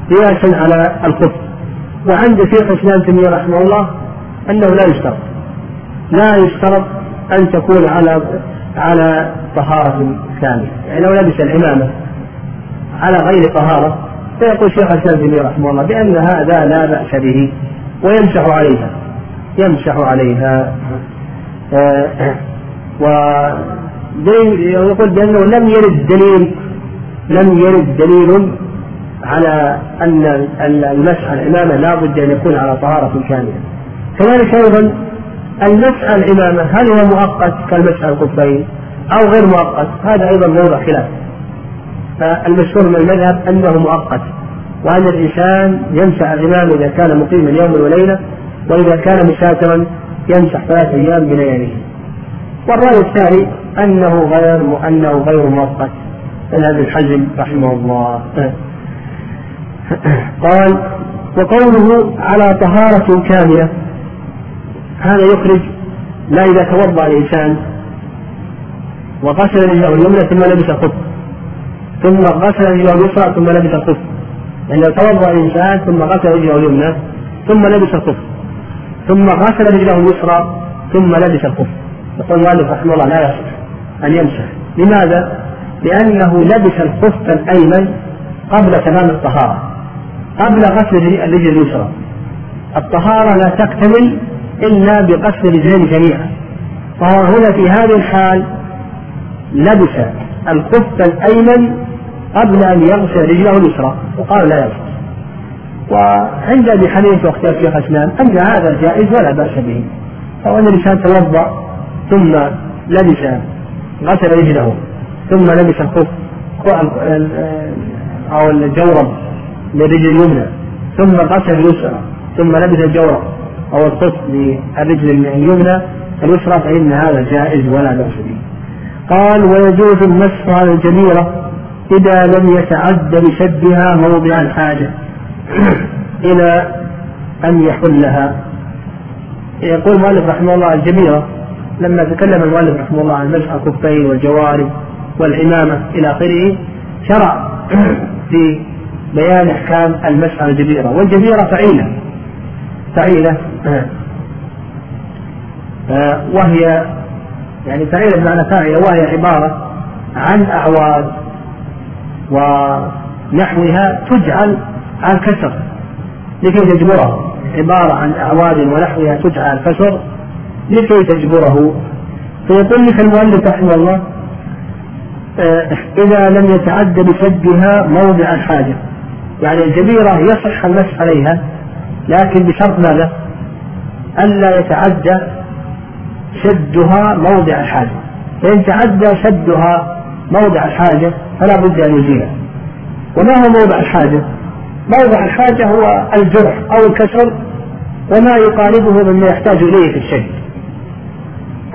قياسا على الخف وعند شيخ الإسلام تيمية رحمه الله أنه لا يشترط. لا يشترط أن تكون على على طهارة كاملة يعني لو لبس العمامة على غير طهارة فيقول شيخ الإسلام رحمه الله بأن هذا لا بأس به ويمسح عليها. يمسح عليها. آه ويقول بأنه لم يرد دليل لم يرد دليل على أن المسح الإمامة لا بد أن يكون على طهارة كاملة كذلك أيضا المسح الإمامة هل هو مؤقت كالمسح الخفين أو غير مؤقت؟ هذا أيضا موضع خلاف. فالمشهور من المذهب أنه مؤقت وأن الإنسان يمسح الإمام إذا كان مقيما يوما وليلة وإذا كان مسافرا يمسح ثلاث أيام بلياليه. والرأي الثاني أنه غير أنه غير مؤقت. ابن الحزم رحمه الله. قال وقوله على طهارة كاملة هذا يخرج لا إذا توضأ الإنسان وغسل رجله اليمنى ثم لبس الخف ثم غسل رجله اليسرى ثم لبس الخف يعني لو توضأ الإنسان ثم غسل رجله اليمنى ثم لبس الخف ثم غسل رجله اليسرى ثم لبس الخف يقول المؤلف رحمه الله لا يصح أن يمسح. لماذا؟ لأنه لبس الخف الأيمن قبل تمام الطهارة. قبل غسل الرجل اليسرى. الطهارة لا تكتمل إلا بغسل الرجلين جميعا. فهو هنا في هذه الحال لبس الخف الأيمن قبل أن يغسل رجله اليسرى وقال لا يصح وعند أبي حنيفة واختيار شيخ الإسلام أن هذا جائز ولا بأس به. أو أن الإنسان توضأ ثم لبس غسل رجله ثم لبس الخف أو الجورب للرجل اليمنى ثم غسل اليسرى ثم لبس الجورب. أو الخف للرجل اليمنى اليسرى فإن هذا جائز ولا بأس به. قال ويجوز المسح على الجبيره إذا لم يتعد بشدها موضع الحاجة *clears throat* إلى أن يحلها. يقول المؤلف رحمه الله الجبيرة لما تكلم المؤلف رحمه الله عن مسح الكفين والجوارب والعمامة إلى آخره شرع *clears throat* في بيان أحكام المسح على الجبيرة والجبيرة فعيلة فعيلة وهي يعني فعيلة بمعنى فاعلة وهي عبارة عن أعواد ونحوها تجعل عن كسر لكي تجبره. عبارة عن أعواد ونحوها تدعى الكسر. لكي تجبره. فيقول لك المؤلف رحمه الله آه، إذا لم يتعد بسدها موضع الحاجة. يعني الجبيرة يصح المسح عليها لكن بشرط ماذا؟ ألا يتعدى شدها موضع الحاجة. فإن تعدى شدها موضع الحاجة فلا بد أن يزيلها وما هو موضع الحاجة؟ موضع الحاجة هو الجرح أو الكسر وما يقاربه مما يحتاج إليه في الشد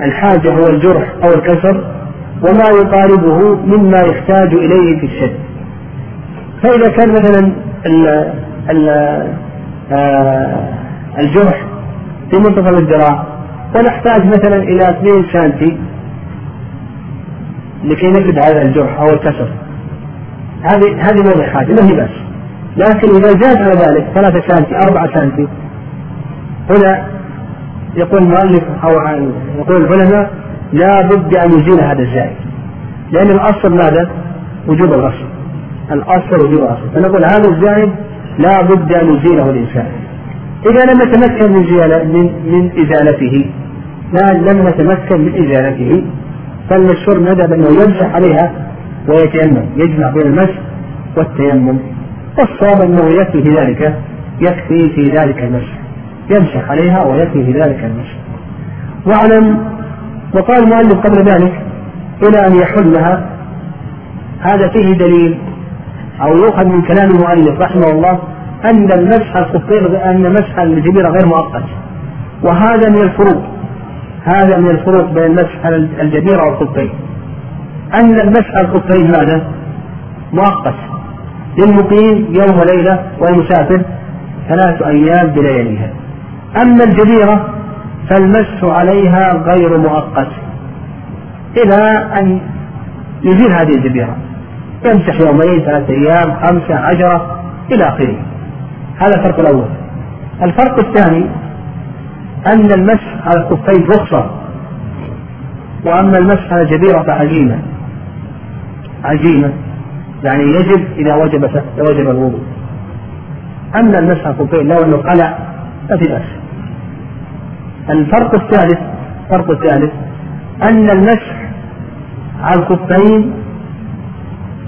الحاجة هو الجرح أو الكسر وما يقاربه مما يحتاج إليه في الشد فإذا كان مثلا ال ال آه الجرح في منتصف الذراع ونحتاج مثلا إلى 2 سنتي لكي نجد هذا الجرح أو الكسر. هذه هذه موضع حاجة ما هي بس. لكن إذا زاد على ذلك ثلاثة سنتي أربعة سنتي هنا يقول المؤلف أو يقول العلماء لا بد أن يزيل هذا الزائد. لأن الأصل ماذا؟ وجوب الغسل. الأصل وجوب الغسل. فنقول هذا الزائد لا بد أن يزيله الإنسان. إذا لم نتمكن من من, من إزالته لا لم نتمكن من إزالته فالمشهور مذهب أنه يمسح عليها ويتيمم يجمع بين المسح والتيمم والصواب أنه يكفي في ذلك يكفي في ذلك المسح يمسح عليها ويكفي في ذلك المسح. واعلم وقال المؤلف قبل ذلك إلى أن يحلها هذا فيه دليل أو يؤخذ من كلام المؤلف رحمه الله أن المسح الخفين أن مسح الجبيرة غير مؤقت. وهذا من الفروق. هذا من الفروق بين مسح الجبيرة والخفين أن المسح الخفين ماذا؟ مؤقت. للمقيم يوم وليلة والمسافر ثلاث أيام بلياليها. أما الجزيرة فالمس عليها غير مؤقت. إلى أن يزيل هذه الجزيرة يمسح يومين ثلاثة أيام خمسة عشرة إلى آخره. هذا الفرق الأول. الفرق الثاني أن المسح على الخفين رخصة وأما المسح على الجبيرة فعزيمة عزيمة يعني يجب إذا وجب وجب الوضوء. أما المسح الخفين لو أنه قلع ففي بأس. الفرق الثالث الفرق الثالث أن المسح على الخفين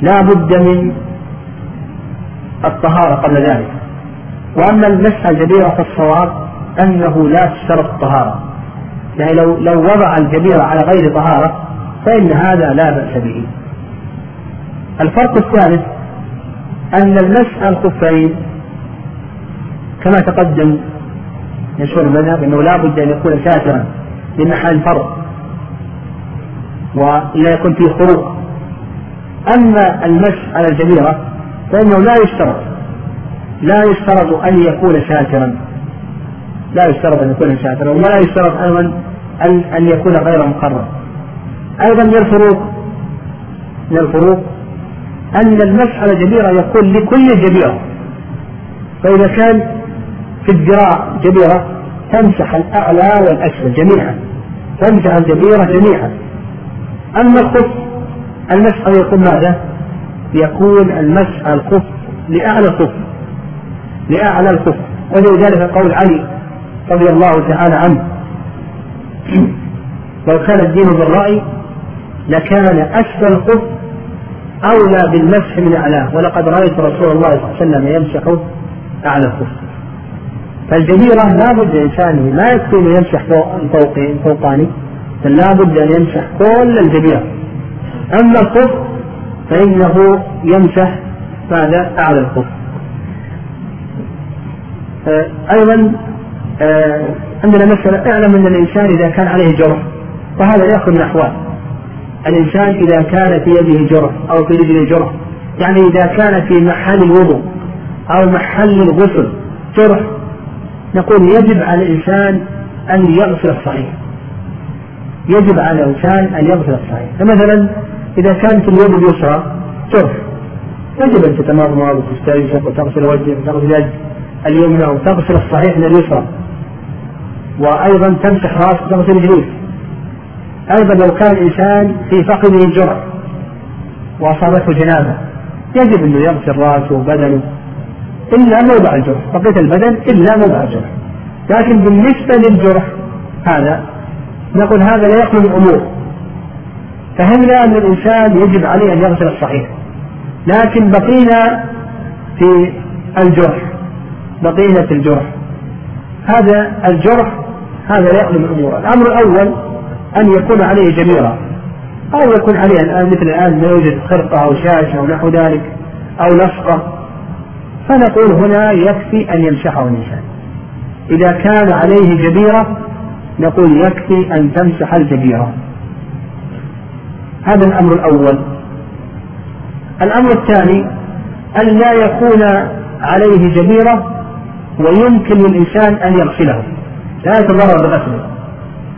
لا بد من الطهارة قبل ذلك. وأما المسح الجبيرة فالصواب أنه لا تشترط الطهارة يعني لو لو وضع الجبيرة على غير طهارة فإن هذا لا بأس به. الفرق الثالث أن المسح الخفين كما تقدم مشهور المذهب أنه لا بد أن يكون ساترا لمحل فرق ولا يكون فيه خروق أما المسح على الجبيرة فإنه لا يشترط. لا يشترط أن يكون ساترا لا يشترط أن يكون ساترا ولا يشترط أيضا أن أن يكون غير مقرر. أيضا من الفروق من الفروق أن المسح على جبيرة يكون لكل جبيرة. فإذا كان في الذراع جبيرة تمسح الأعلى والأسفل جميعا. تمسح الجبيرة جميعا. أما الخف المسح يكون ماذا؟ يكون المسح الخف لأعلى الخف. لأعلى الخف ولذلك قول علي رضي الله تعالى عنه. *clears throat* لو كان الدين بالرأي لكان أسفل الخف أولى بالمسح من أعلاه. ولقد رأيت رسول الله صلى الله عليه وسلم يمسح أعلى الخف فالجبيرة لا بد الإنسان ما يكفي أن يمسح فوقين فوقاني بل لا بد أن يمسح كل الجبيرة أما الخف فإنه يمسح ماذا؟ أعلى الخف آه، أيضا آه، عندنا مسألة أعلم أن الإنسان إذا كان عليه جرح وهذا يأخذ من أحوال الإنسان إذا كان في يده جرح أو في رجله جرح يعني إذا كان في محل الوضوء أو محل الغسل جرح نقول يجب على الإنسان أن يغسل الصحيح. يجب على الإنسان أن يغسل الصحيح. فمثلا إذا كانت اليد اليسرى جرح يجب أن تتمضمض وتستنشق وتغسل وجهك وتغسل يد اليمنى وتغسل الصحيح من اليسرى. وأيضا تمسح رأسك وتغسل رجليك. أيضا لو كان الإنسان في فقده الجرح وأصابته جنابة يجب أنه يغسل رأسه وبدنه إلا موضع الجرح. بقية البدن إلا موضع الجرح. لكن بالنسبة للجرح هذا نقول هذا لا يخلو من أمور فهمنا أن الإنسان يجب عليه أن يغسل الصحيح. لكن بقينا في الجرح. في الجرح. هذا الجرح هذا لا يخلو من أمور الأمر الأول أن يكون عليه جميرة أو يكون عليه الآن مثل الآن ما يوجد خرقة أو شاشة أو نحو ذلك أو لصقة فنقول هنا يكفي أن يمسحه الإنسان. إذا كان عليه جبيرة نقول يكفي أن تمسح الجبيرة هذا الأمر الأول. الأمر الثاني أن لا يكون عليه جبيرة ويمكن للإنسان أن يغسله. لا يتضرر بغسله.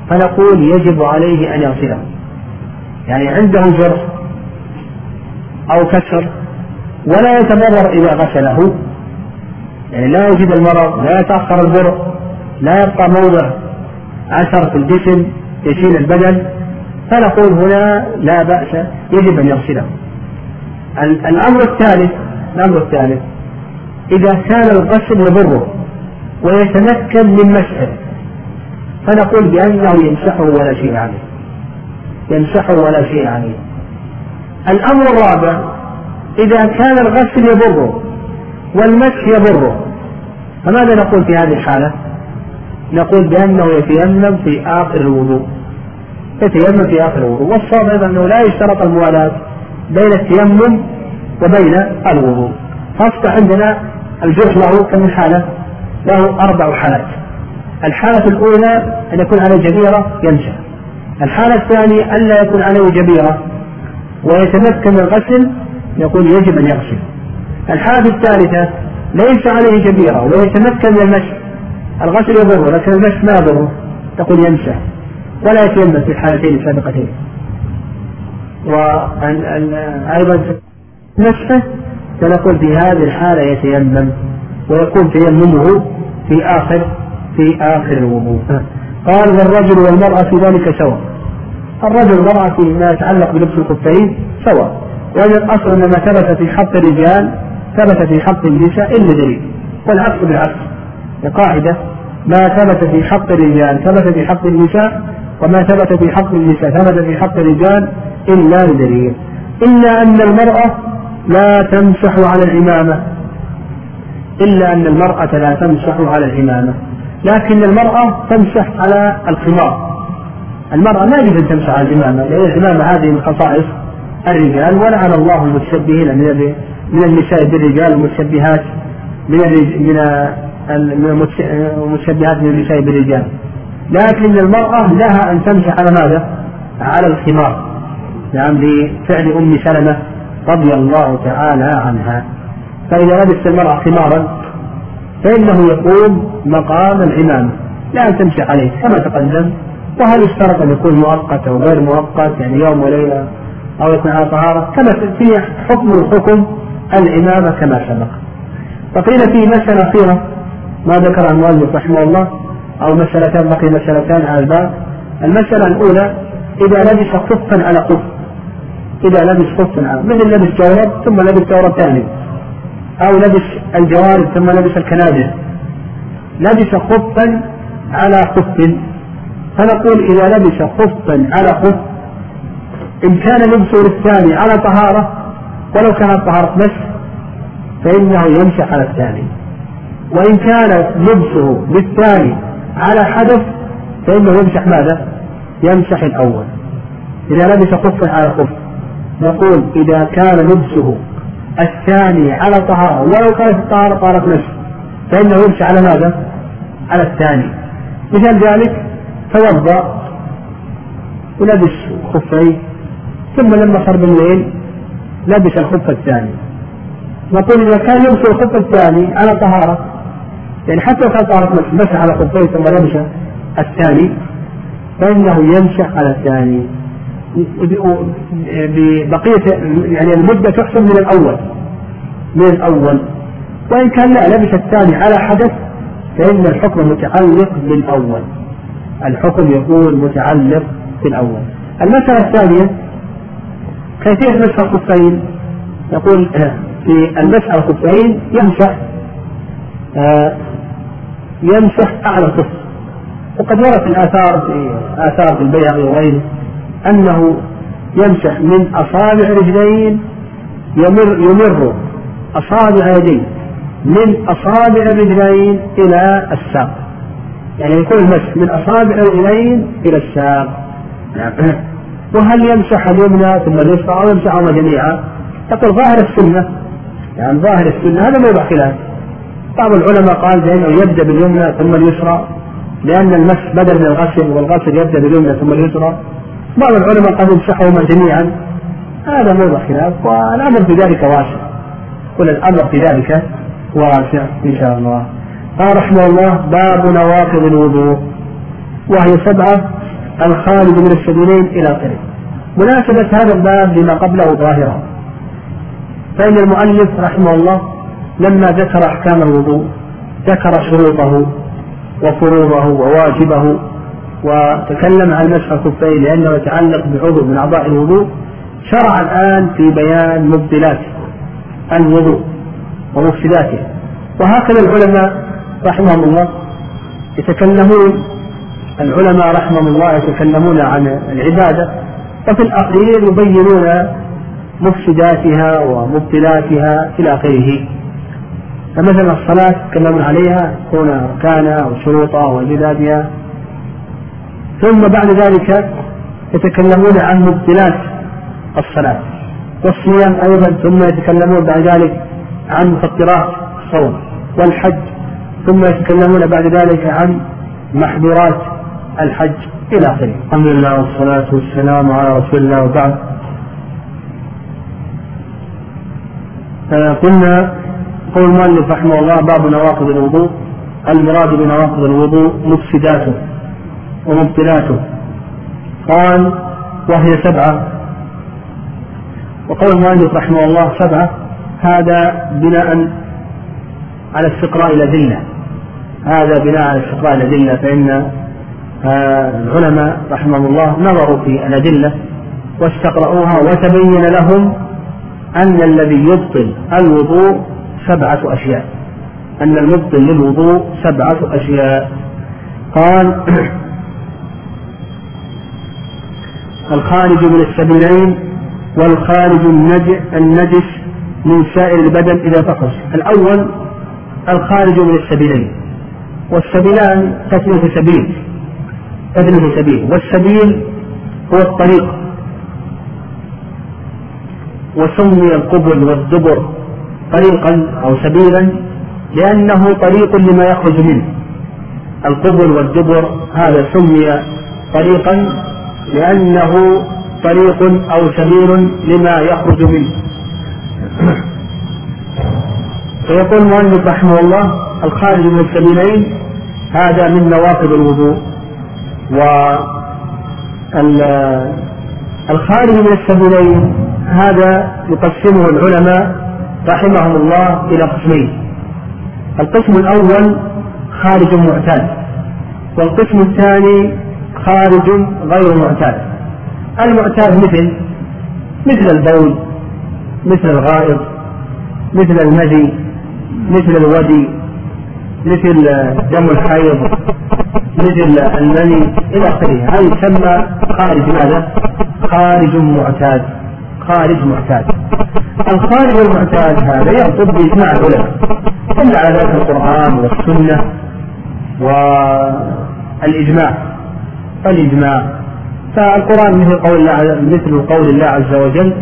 فنقول يجب عليه أن يغسله. يعني عنده جرح أو كسر ولا يتضرر إذا غسله. يعني لا يجد المرض لا يتأخر البرء لا يبقى موضع أثر في الجسم يشيل البدن. فنقول هنا لا بأس يجب أن يغسله. الأمر الثالث الأمر الثالث إذا كان الغسل يضره ويتمكن من مسحه. فنقول بأنه يمسحه ولا شيء عليه. يمسحه ولا شيء عليه. الأمر الرابع إذا كان الغسل يضره والمسح يضره. فماذا نقول في هذه الحالة؟ نقول بأنه يتيمم في آخر الوضوء. يتيمم في آخر الوضوء. والصواب أيضا أنه لا يشترط الموالاة بين التيمم وبين الوضوء. فأصبح عندنا الجرح له كم حالة؟ له أربع حالات. الحالة الأولى أن يكون عليه جبيرة ينشأ. الحالة الثانية ألا يكون عليه جبيرة ويتمكن الغسل يقول يجب أن يغسل. الحالة الثالثة ليس عليه جبيرة ويتمكن من المشي. الغسل يضره لكن المشي ما يضره تقول يمسح ولا يتيمم في الحالتين السابقتين. وأيضا نفسه فنقول في هذه الحالة يتيمم ويكون تيممه في آخر في آخر الوضوء. قال والرجل والمرأة في ذلك سواء. الرجل والمرأة فيما يتعلق بلبس الخفين سواء. وأن الأصل أن ما ثبت في حق الرجال ثبت في حق النساء إلا دليل. والعكس بالعكس. القاعدة ما ثبت في حق الرجال ثبت في حق النساء وما ثبت في حق النساء ثبت في حق الرجال إلا بدليل. إلا أن المرأة لا تمسح على العمامة إلا أن المرأة لا تمسح على العمامة لكن المرأة تمسح على الخمار المرأة ما يجب أن تمسح على العمامة لأن العمامة هذه من خصائص الرجال ولعن الله المتشبهين من من النساء بالرجال المتشبهات من من المتشبهات من النساء بالرجال. لكن المرأة لها أن تمسح على ماذا؟ على الخمار نعم لفعل أم سلمة. رضي الله تعالى عنها. فإذا لبست المرأة خمارا فإنه يقوم مقام العمامة. لا تمشي عليه كما تقدم. وهل اشترط أن يكون مؤقت أو غير مؤقت يعني يوم وليلة أو على طهارة؟ كما في حكم الحكم الإمامة كما سبق. وقيل في مسألة أخيرة ما ذكرها المؤلف رحمه الله أو مسألتان بقي مسألتان على الباب. المسألة الأولى إذا لبس خفا على خف. إذا لبس خفا مثل لبس جورب ثم لبس جورب ثاني. أو لبس الجوارب ثم لبس الكنادر. لبس خفا على خف. فنقول إذا لبس خفا على خف إن كان لبسه للثاني على طهارة ولو كانت طهارة مسح فإنه يمسح على الثاني. وإن كان لبسه للثاني على حدث فإنه يمسح ماذا؟ يمسح الأول. إذا لبس خفا على خف. نقول إذا كان لبسه الثاني على طهارة ولو كانت الطهارة طهارة نفس فإنه يمسح على ماذا؟ على الثاني. مثال ذلك توضأ ولبس خفيه ثم لما صار بالليل لبس الخف الثاني. نقول إذا كان يلبس الخف الثاني على طهارة يعني حتى لو كان طهارة نفس مسح على خفيه ثم لبس الثاني فإنه يمسح على الثاني. ببقية يعني المدة تحسب من الأول من الأول. وإن كان لا لبس الثاني على حدث فإن الحكم متعلق بالأول. الحكم يكون متعلق بالأول. المسألة الثانية كيفية مسح الخفين يقول في المسح الخفين يمسح آه، يمسح أعلى الخف وقد ورد الآثار في آثار البيهقي وغيره. أنه يمسح من أصابع رجلين يمر يمر أصابع يديه من أصابع الرجلين إلى الساق يعني يكون المسح من أصابع الرجلين إلى الساق. *coughs* وهل يمسح اليمنى ثم اليسرى أو يمسحهما جميعا؟ يقول ظاهر السنة يعني ظاهر السنة هذا موضع خلاف بعض العلماء قال بأنه يبدأ باليمنى ثم اليسرى لأن المسح بدل من الغسل والغسل يبدأ باليمنى ثم اليسرى بعض العلماء قال يمسحهما جميعا. هذا موضع خلاف والأمر في ذلك واسع. قل الأمر في ذلك واسع إن شاء الله. قال رحمه الله باب نواقض الوضوء وهي سبعة الخارج من السبيلين إلى آخره مناسبة هذا الباب لما قبله ظاهرة. فإن المؤلف رحمه الله لما ذكر أحكام الوضوء ذكر شروطه وفروضه وواجبه وتكلم عن مسح الخفين لأنه يتعلق بعضو من أعضاء الوضوء شرع الآن في بيان مبطلات الوضوء ومفسداته وهكذا العلماء رحمهم الله يتكلمون العلماء رحمهم الله يتكلمون عن العبادة وفي الأخير يبينون مفسداتها ومبطلاتها إلى آخره. فمثلا الصلاة يتكلمون عليها تكون أركانها وشروطها وجدادها ثم بعد ذلك يتكلمون عن مبطلات الصلاة والصيام أيضا ثم يتكلمون بعد ذلك عن مفطرات الصوم والحج ثم يتكلمون بعد ذلك عن محظورات الحج إلى آخره. الحمد لله والصلاة والسلام على رسول الله وبعد. قلنا قول المؤلف رحمه الله باب نواقض الوضوء. المراد بنواقض الوضوء مفسداته. ومبطلاته قال وهي سبعة. وقول المؤلف رحمه الله سبعة. هذا بناء على استقراء الأدلة هذا بناء على استقراء الأدلة فإن العلماء رحمهم الله نظروا في الأدلة واستقرأوها وتبين لهم أن الذي يبطل الوضوء سبعة أشياء. أن المبطل للوضوء سبعة أشياء. قال الخارج من السبيلين والخارج النجس من سائر البدن إذا فقس الأول الخارج من السبيلين. والسبيلان تثنية سبيل تثنية سبيل. والسبيل هو الطريق. وسمي القبل والدبر طريقا أو سبيلا لأنه طريق لما يخرج منه. القبل والدبر هذا سمي طريقا لأنه طريق أو سبيل لما يخرج منه. فيقول المؤلف رحمه الله الخارج من السبيلين هذا من نواقض الوضوء. الخارج من السبيلين هذا يقسمه العلماء رحمهم الله إلى قسمين. القسم الأول خارج معتاد والقسم الثاني خارج غير معتاد المعتاد مثل مثل البول مثل الغائط مثل المذي مثل الودي مثل دم الحيض مثل المني إلى آخره. هذا يسمى خارج ماذا؟ خارج معتاد. خارج معتاد. الخارج المعتاد هذا يرتب بإجماع العلماء. دل على ذلك القرآن والسنة والإجماع. الاجماع فالقرآن مثل قول الله مثل قول الله عز وجل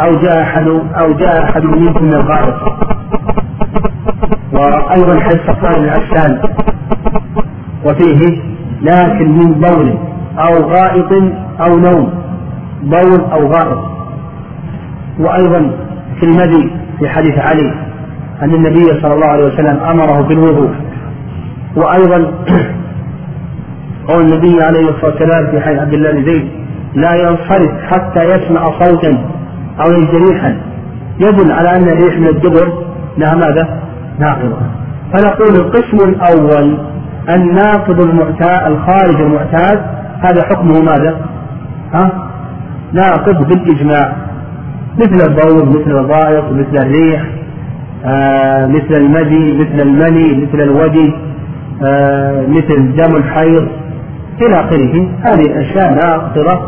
أو جاء احد أو جاء أحد منكم من الغائط. وأيضا حديث صفوان بن عسان وفيه لكن من بول أو غائط أو نوم. بول أو غائط. وأيضا في المذي في حديث علي أن النبي صلى الله عليه وسلم أمره بالوضوء. وأيضا *clears throat* قول النبي عليه الصلاة والسلام في حديث عبد الله بن زيد لا ينصرف حتى يسمع صوتا أو يجد ريحا يدل على أن الريح من الدبر لها ماذا؟ ناقضة فنقول القسم الأول الناقض المعتاد الخارج المعتاد هذا حكمه ماذا؟ ها؟ ناقض بالإجماع مثل البول مثل الغائط مثل الريح آه مثل المدي مثل المني مثل الودي آه مثل دم الحيض إلى آخره. هذه الأشياء ناقضة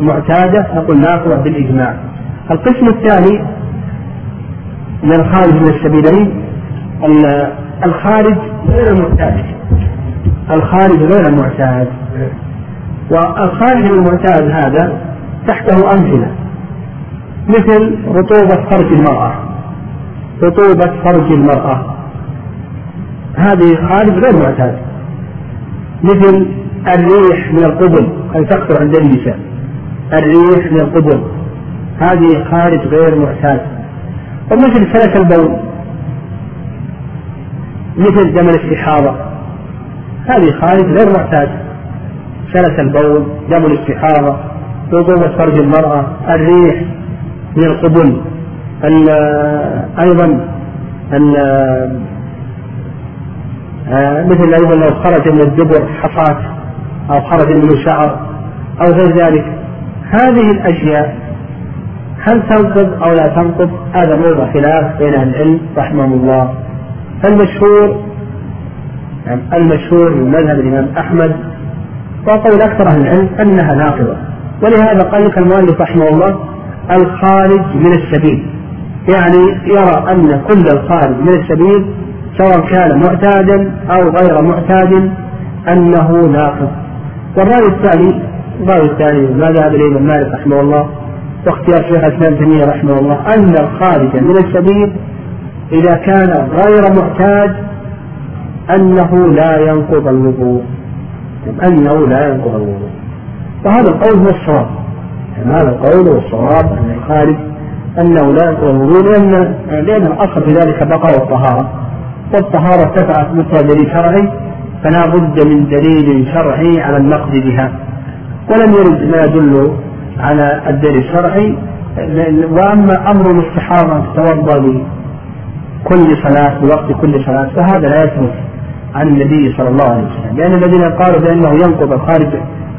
معتادة نقول ناقضة بالإجماع. القسم الثاني من الخارج من السبيلين الخارج غير المعتاد. الخارج غير المعتاد. والخارج المعتاد هذا تحته أمثلة. مثل رطوبة فرج المرأة. رطوبة فرج المرأة. هذه خارج غير معتاد مثل الريح من القبل أي تكثر عند النساء. الريح من القبل. هذه خارج غير معتاد ومثل سلك البول. مثل دم الاستحاضة هذه خارج غير معتاد سلس البول دم الاستحاضة رطوبة فرج المرأة. الريح من القبل. أيضا آه، مثل أيضا لو خرج من الدبر حصاة. أو خرج من شعر أو غير ذلك. هذه الأشياء هل تنقض أو لا تنقض؟ هذا موضع خلاف بين أهل العلم رحمهم الله. المشهور يعني المشهور من مذهب الإمام أحمد وقول أكثر أهل العلم أنها ناقضة. ولهذا قال لك المؤلف رحمه الله الخارج من السبيل يعني يرى أن كل الخارج من السبيل سواء كان معتادا أو غير معتاد أنه ناقض. والرأي الثاني الرأي الثاني ما ذهب إليه الإمام مالك رحمه الله؟ واختيار شيخ الإسلام تيمية رحمه الله أن الخارج من السبيل إذا كان غير معتاد أنه لا ينقض الوضوء. أنه لا ينقض الوضوء. وهذا القول هو الصواب. يعني هذا القول هو الصواب أن الخارج أنه لا ينقض الوضوء لأن لأن الأصل في ذلك بقاء الطهارة. والطهارة ارتفعت مثل دليل شرعي فلا بد من دليل شرعي على النقض بها. ولم يرد ما يدل على الدليل الشرعي وأما أمر الاستحاضه ان تتوضأ كل صلاة بوقت كل صلاة فهذا لا يثبت عن النبي صلى الله عليه وسلم. لأن الذين قالوا بأنه ينقض الخارج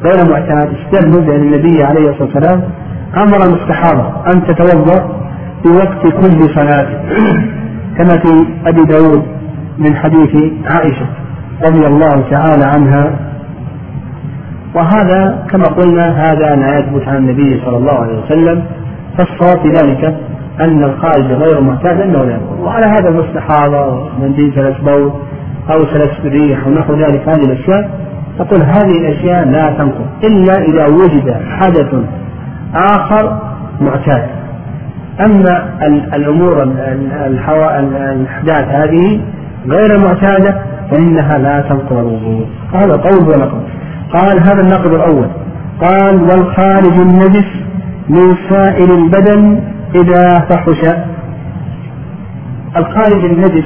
غير معتاد استدلوا بأن النبي عليه الصلاة والسلام أمر المستحاضة أن تتوضأ في وقت كل صلاة. *clears throat* كما في أبي داود من حديث عائشة. رضي الله تعالى عنها. وهذا كما قلنا هذا لا يثبت عن النبي صلى الله عليه وسلم فالصواب في ذلك أن الخارج غير معتاد أنه لا وعلى هذا المستحاضة من ثلاث بول أو ثلاث ريح ونحو ذلك هذه الأشياء. تقول هذه الأشياء لا تنقض إلا إذا وجد حدث آخر معتاد. أما الأمور الأحداث هذه غير معتادة فإنها لا تنقض الوضوء. هذا قول ونقض. قال هذا النقض الأول. قال والخارج النجس من سائل البدن إذا فحش. الخارج النجس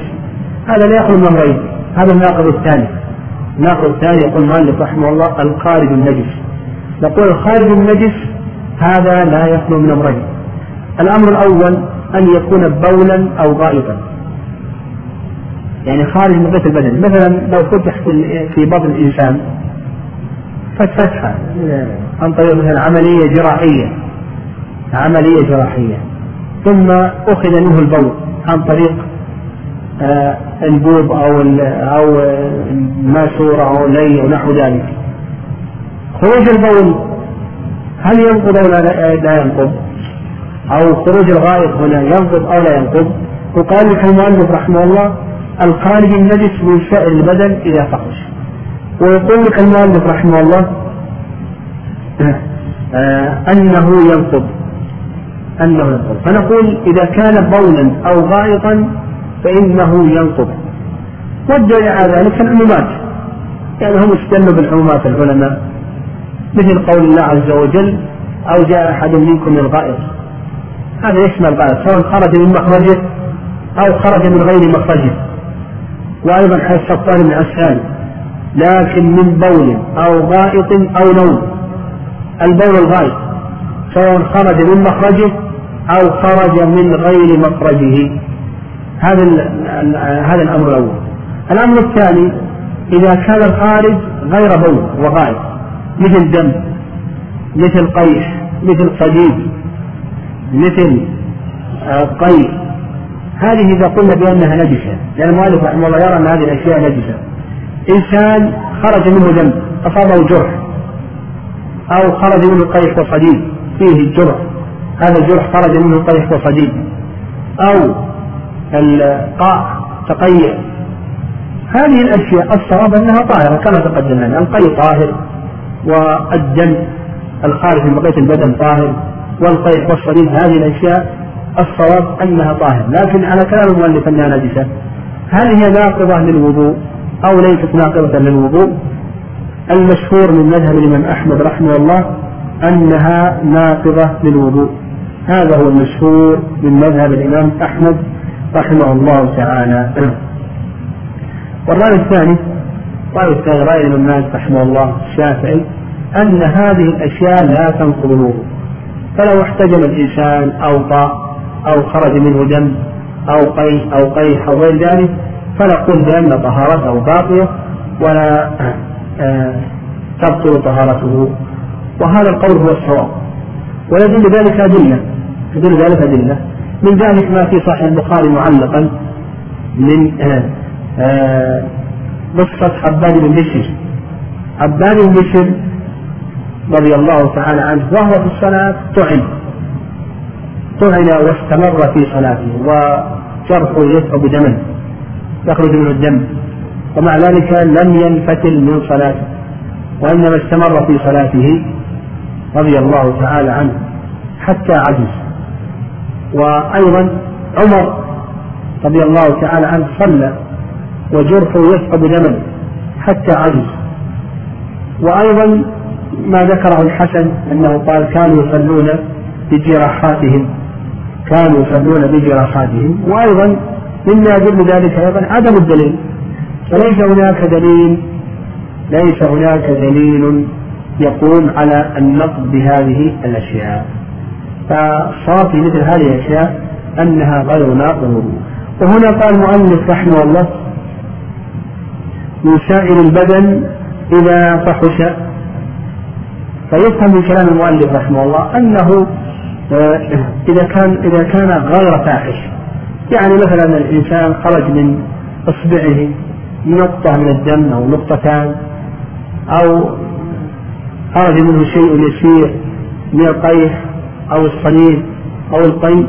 هذا لا يخلو من غيره هذا الناقض الثاني. الناقض الثاني يقول المؤلف رحمه الله الخارج النجس. نقول الخارج النجس هذا لا يخلو من أمرين. الأمر الأول أن يكون بولا أو غائطا يعني خارج من بيت البدن مثلا لو فتح في بطن الإنسان فتحة عن طريق مثلا عملية جراحية عملية جراحية ثم أخذ منه البول عن طريق آه، البوب أو أو الماسورة أو لي أو نحو ذلك خروج البول هل ينقض أو لا ينقض؟ أو خروج الغائط هنا ينقض أو لا ينقض؟ وقال لك المؤلف رحمه الله الخارج النجس من سائر البدن إذا فحش ويقول لك المؤلف رحمه الله آه أنه ينقض. أنه ينقض. فنقول إذا كان بولا أو غائطا فإنه ينقض. والدليل على ذلك العمومات. يعني هم استدلوا بالعمومات العلماء. مثل قول الله عز وجل أو جاء أحد منكم من الغائط. هذا يشمل الغائط سواء خرج من مخرجه أو خرج من غير مخرجه. وأيضا حديث صفوان بن عسان لكن من بول أو غائط أو نوم. البول الغائط سواء خرج من مخرجه أو خرج من غير مخرجه. هذا هذا الأمر الأول. الأمر الثاني إذا كان الخارج غير بول وغائط مثل دم مثل قيح مثل صديد مثل آه، قيح. هذه إذا قلنا بأنها نجسة لأن المؤلف رحمه الله يرى أن هذه الأشياء نجسة. إنسان خرج منه دم أصابه جرح أو خرج منه قيح وصديد فيه الجرح. هذا الجرح خرج منه قيح وصديد. أو القاع تقيع. هذه الأشياء الصواب أنها طاهرة كما تقدم لنا. القيء طاهر والدم الخارج من بقية البدن طاهر والقيح والصديد هذه الأشياء الصواب أنها طاهر. لكن على كلام المؤلف أنها نجسة. هل هي ناقضة للوضوء أو ليست ناقضة للوضوء؟ المشهور من مذهب الإمام أحمد رحمه الله أنها ناقضة للوضوء. هذا هو المشهور من مذهب الإمام أحمد رحمه الله تعالى. والرأي الثاني الرأي الثاني رأي الإمام مالك رحمه الله الشافعي أن هذه الأشياء لا تنقض الوضوء. فلو احتجم الإنسان أو طاء أو خرج منه دم أو قيح أو قيح أو غير ذلك فنقول بأن طهارته باقية ولا آه، تبطل طهارته. وهذا القول هو الصواب. ويدل ذلك أدلة يدل ذلك أدلة. من ذلك ما في صحيح البخاري معلقا من آه، آه، قصة حبان بن بشر حبان بن بشر رضي الله تعالى عنه وهو في الصلاة طعن طعن واستمر في صلاته وجرحه يذهب دما يخرج منه الدم ومع ذلك لم ينفتل من صلاته وإنما استمر في صلاته رضي الله تعالى عنه حتى عجز. وأيضا عمر رضي الله تعالى عنه صلى وجرحه يسحب دما حتى عجز. وأيضا ما ذكره الحسن أنه قال كانوا يصلون بجراحاتهم كانوا يصلون بجراحاتهم وأيضا مما يدل ذلك أيضا عدم الدليل. فليس هناك دليل ليس هناك دليل يقوم على النقد بهذه الأشياء. فالصواب في مثل هذه الأشياء أنها غير ناقض. وهنا قال المؤلف رحمه الله من سائر البدن إذا فحش. فيفهم من كلام المؤلف رحمه الله أنه إذا كان إذا كان غير فاحش. يعني مثلا الإنسان خرج من إصبعه نقطة من الدم أو نقطتان أو خرج منه شيء يسير من القيح أو الصليب أو القي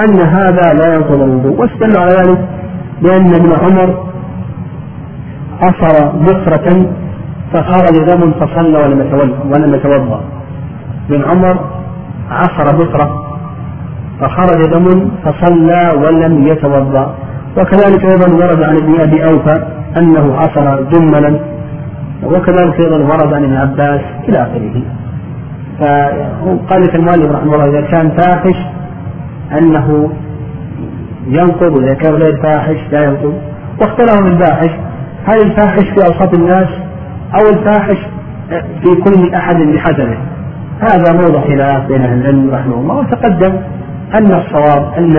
أن هذا لا ينقض الوضوء. واستدلوا على ذلك لأن ابن عمر عصر بصرة فخرج دم فصلى ولم يتوضأ. ابن عمر عصر بصرة فخرج دم فصلى ولم يتوضأ. وكذلك أيضا ورد عن ابن أبي أوفى أنه عصر جملا. وكذلك أيضا ورد عن ابن عباس إلى آخره. فقال لك المؤلف رحمه الله إذا كان فاحش أنه ينقض وإذا كان غير فاحش لا ينقض. واختلفوا في الفاحش. هل الفاحش في اوسط الناس أو الفاحش في كل أحد بحسبه؟ هذا موضع خلاف بين أهل العلم رحمه الله وتقدم أن الصواب أن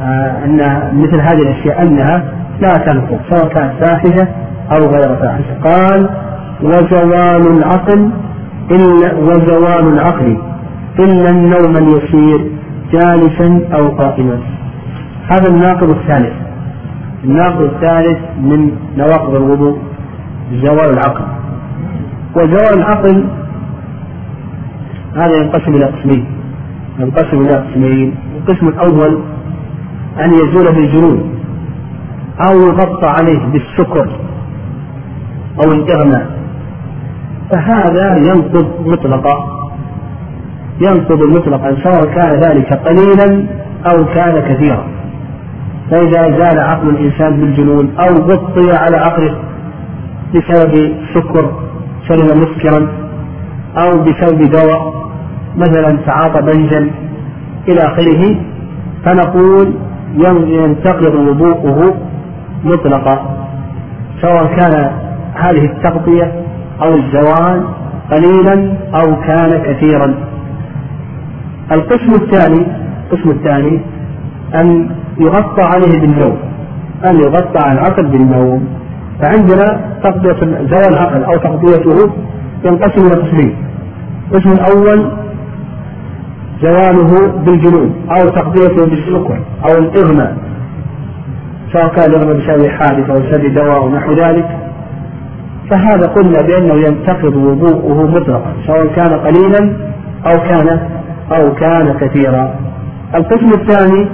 آه، أن مثل هذه الأشياء أنها لا تنقض سواء كانت فاحشة أو غير فاحشة. قال وزوال العقل إلا وزوال العقل إلا النوم اليسير جالسا أو قائما. هذا الناقض الثالث. الناقض الثالث من نواقض الوضوء زوال العقل. وزوال العقل هذا ينقسم إلى قسمين. ينقسم إلى قسمين. القسم الأول أن يزول بالجنون أو يغطى عليه بالسكر أو الإغماء فهذا ينقض مطلقا. ينقض مطلقا سواء كان ذلك قليلا أو كان كثيرا. فإذا زال عقل الإنسان بالجنون أو غطي على عقله بسبب سكر شرب مسكرا أو بسبب دواء مثلا تعاطى بنجا إلى آخره فنقول ينتقض وضوءه مطلقا سواء كان هذه التغطية أو الزوال قليلا أو كان كثيرا. القسم الثاني القسم الثاني أن يغطى عليه بالنوم أن يغطى على العقل بالنوم. فعندنا تغطية زوال العقل أو تغطيته ينقسم إلى قسمين القسم الأول زواله بالجنون أو تغطيته بالسكر أو الإغماء سواء كان الإغماء بسبب حادث أو بسبب دواء ونحو ذلك. فهذا قلنا بأنه ينتقض وضوءه مطلقا سواء كان قليلا أو كان أو كان كثيرا. القسم الثاني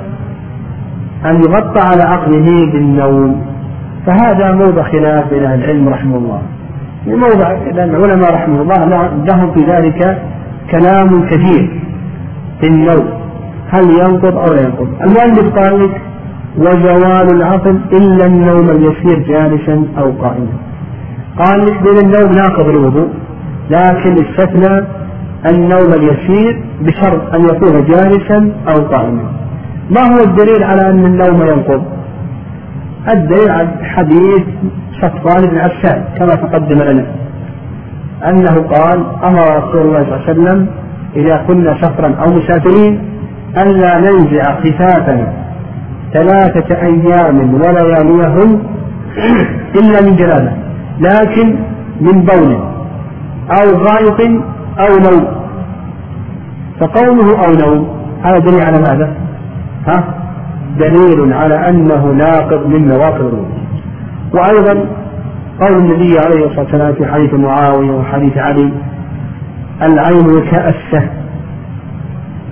أن يغطى على عقله بالنوم. فهذا موضع خلاف بين أهل العلم رحمه الله. موضع لأن العلماء رحمه الله لهم في ذلك كلام كثير. في النوم هل ينقض أو لا ينقض؟ المؤلف قال وزوال العقل إلا النوم اليسير جالسا أو قائما. قال بين النوم ناقض الوضوء لكن استثنى النوم اليسير بشرط أن يكون جالسا أو قائما. ما هو الدليل على أن النوم ينقض؟ الدليل على حديث صفوان بن عسان كما تقدم لنا أنه قال أمر رسول الله صلى الله عليه وسلم إذا كنا سفرا أو مسافرين ألا ننزع خفافنا ثلاثة أيام ولياليهم إلا من جنابة لكن من بول أو غائط أو نوم فقوله أو نوم هذا دليل على ماذا؟ ها؟ دليل على أنه ناقض من نواقض الوضوء وأيضا قول النبي عليه الصلاة والسلام في حديث معاوية وحديث علي العين وكاء السهم.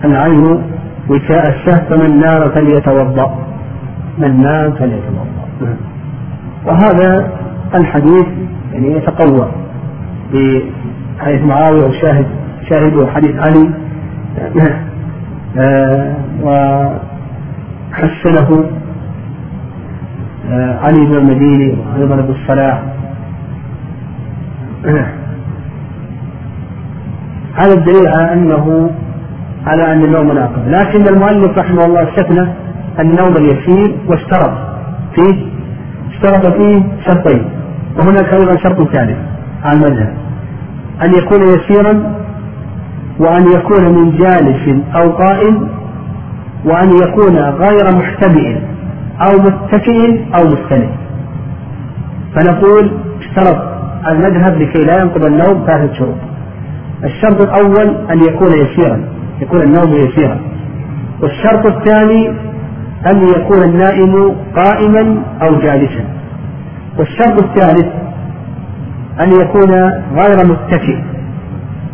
العين وكاء السهم فمن نام فليتوضأ. من نام فليتوضأ. وهذا الحديث يعني يتقوى بحديث معاوية وشاهد شاهده حديث علي. آه، وحسنه آه، علي بن المديني وأيضا أبو الصلاح. هذا الدليل على أنه على أن النوم ناقض لكن المؤلف رحمه الله استثنى النوم اليسير واشترط فيه اشترط فيه شرطين. وهناك أيضا شرط ثالث على المذهب. أن يكون يسيرا وأن يكون من جالس أو قائم وأن يكون غير محتبئ أو متكئ أو مستند فنقول اشترط المذهب لكي لا ينقض النوم ثلاثة شروط الشرط الأول أن يكون يسيرا يكون النوم يسيرا. والشرط الثاني أن يكون النائم قائما أو جالسا. والشرط الثالث أن يكون غير متكئ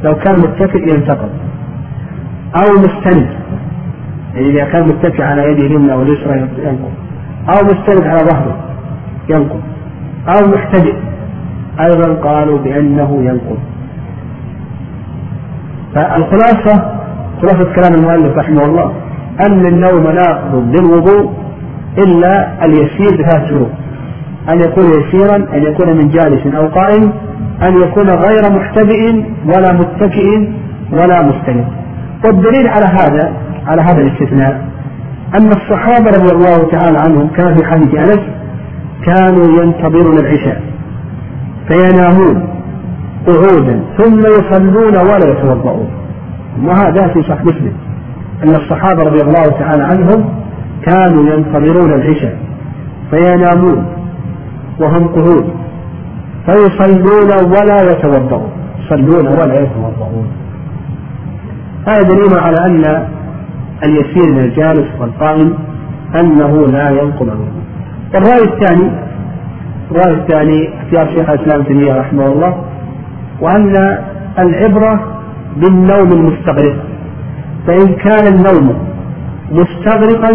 لو كان متكئ ينتقض أو مستند يعني إذا كان متكئ على يده اليمنى واليسرى ينقض أو مستند على ظهره ينقض أو محتجئ أيضا قالوا بأنه ينقض فالخلاصة خلاصة كلام المؤلف رحمه الله أن النوم ناقض للوضوء إلا اليسير بثلاث شروط. أن يكون يسيرا أن يكون من جالس أو قائم أن يكون غير محتبئ ولا متكئ ولا مستند والدليل على هذا على هذا الاستثناء أن الصحابة رضي الله تعالى عنهم كما في حديث أنس كانوا ينتظرون العشاء فينامون. قعودا ثم يصلون ولا يتوضؤون. وهذا في صحيح مسلم. أن الصحابة رضي الله تعالى عنهم كانوا ينتظرون العشاء فينامون وهم قعود فيصلون ولا يتوضؤون. يصلون ولا يتوضؤون. هذا دليل على أن اليسير من الجالس والقائم أنه لا ينقض الوضوء الرأي الثاني الرأي الثاني اختيار شيخ الإسلام تيمية رحمه الله وأن العبرة بالنوم المستغرق. فإن كان النوم مستغرقا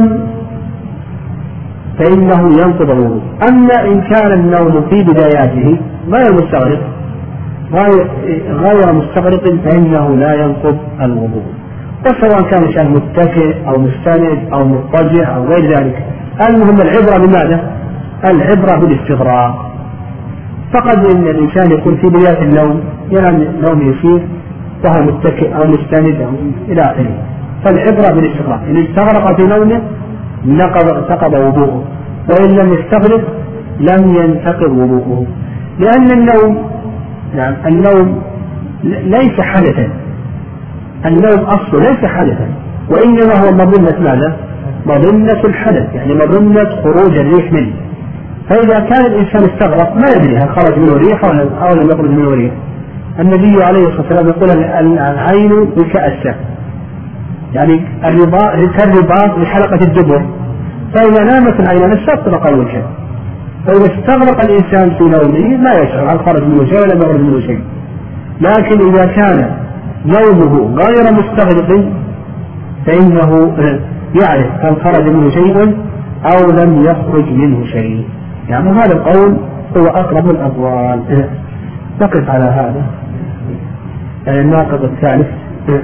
فإنه ينقض الوضوء. أما إن كان النوم في بداياته غير مستغرق غير مستغرق فإنه لا ينقض الوضوء. وسواء كان الإنسان متكئ أو مستند أو مضطجع أو غير ذلك. المهم العبرة بماذا؟ العبرة بالاستغراق. فقد إن الإنسان يكون في بداية النوم ينام نوم يسير وهو متكئ أو مستند أو إلى آخره. فالعبرة بالاستغراق إن استغرق في نومه نقض انتقض وضوءه وإن لم يستغرق لم ينتقض وضوءه. لأن النوم نعم النوم ليس حدثا النوم أصله ليس حدثا وإنما هو مظنة ماذا؟ مظنة الحدث يعني مظنة خروج الريح منه. فإذا كان الإنسان استغرق ما يدري هل خرج منه ريح أو لم يخرج منه ريح النبي عليه الصلاة والسلام يقول العين بكأسة يعني الرباط كالرباط بحلقة الدبر. فإذا نامت العين استطرق الوجه فإذا استغرق الإنسان في نومه ما يشعر هل خرج منه شيء ولا ما يخرج منه شيء. لكن إذا كان نومه غير مستغرق فإنه يعرف هل خرج منه شيء أو لم يخرج منه شيء. يعني هذا القول هو أقرب الأقوال إيه. نقف على هذا. يعني الناقض الثالث. إيه.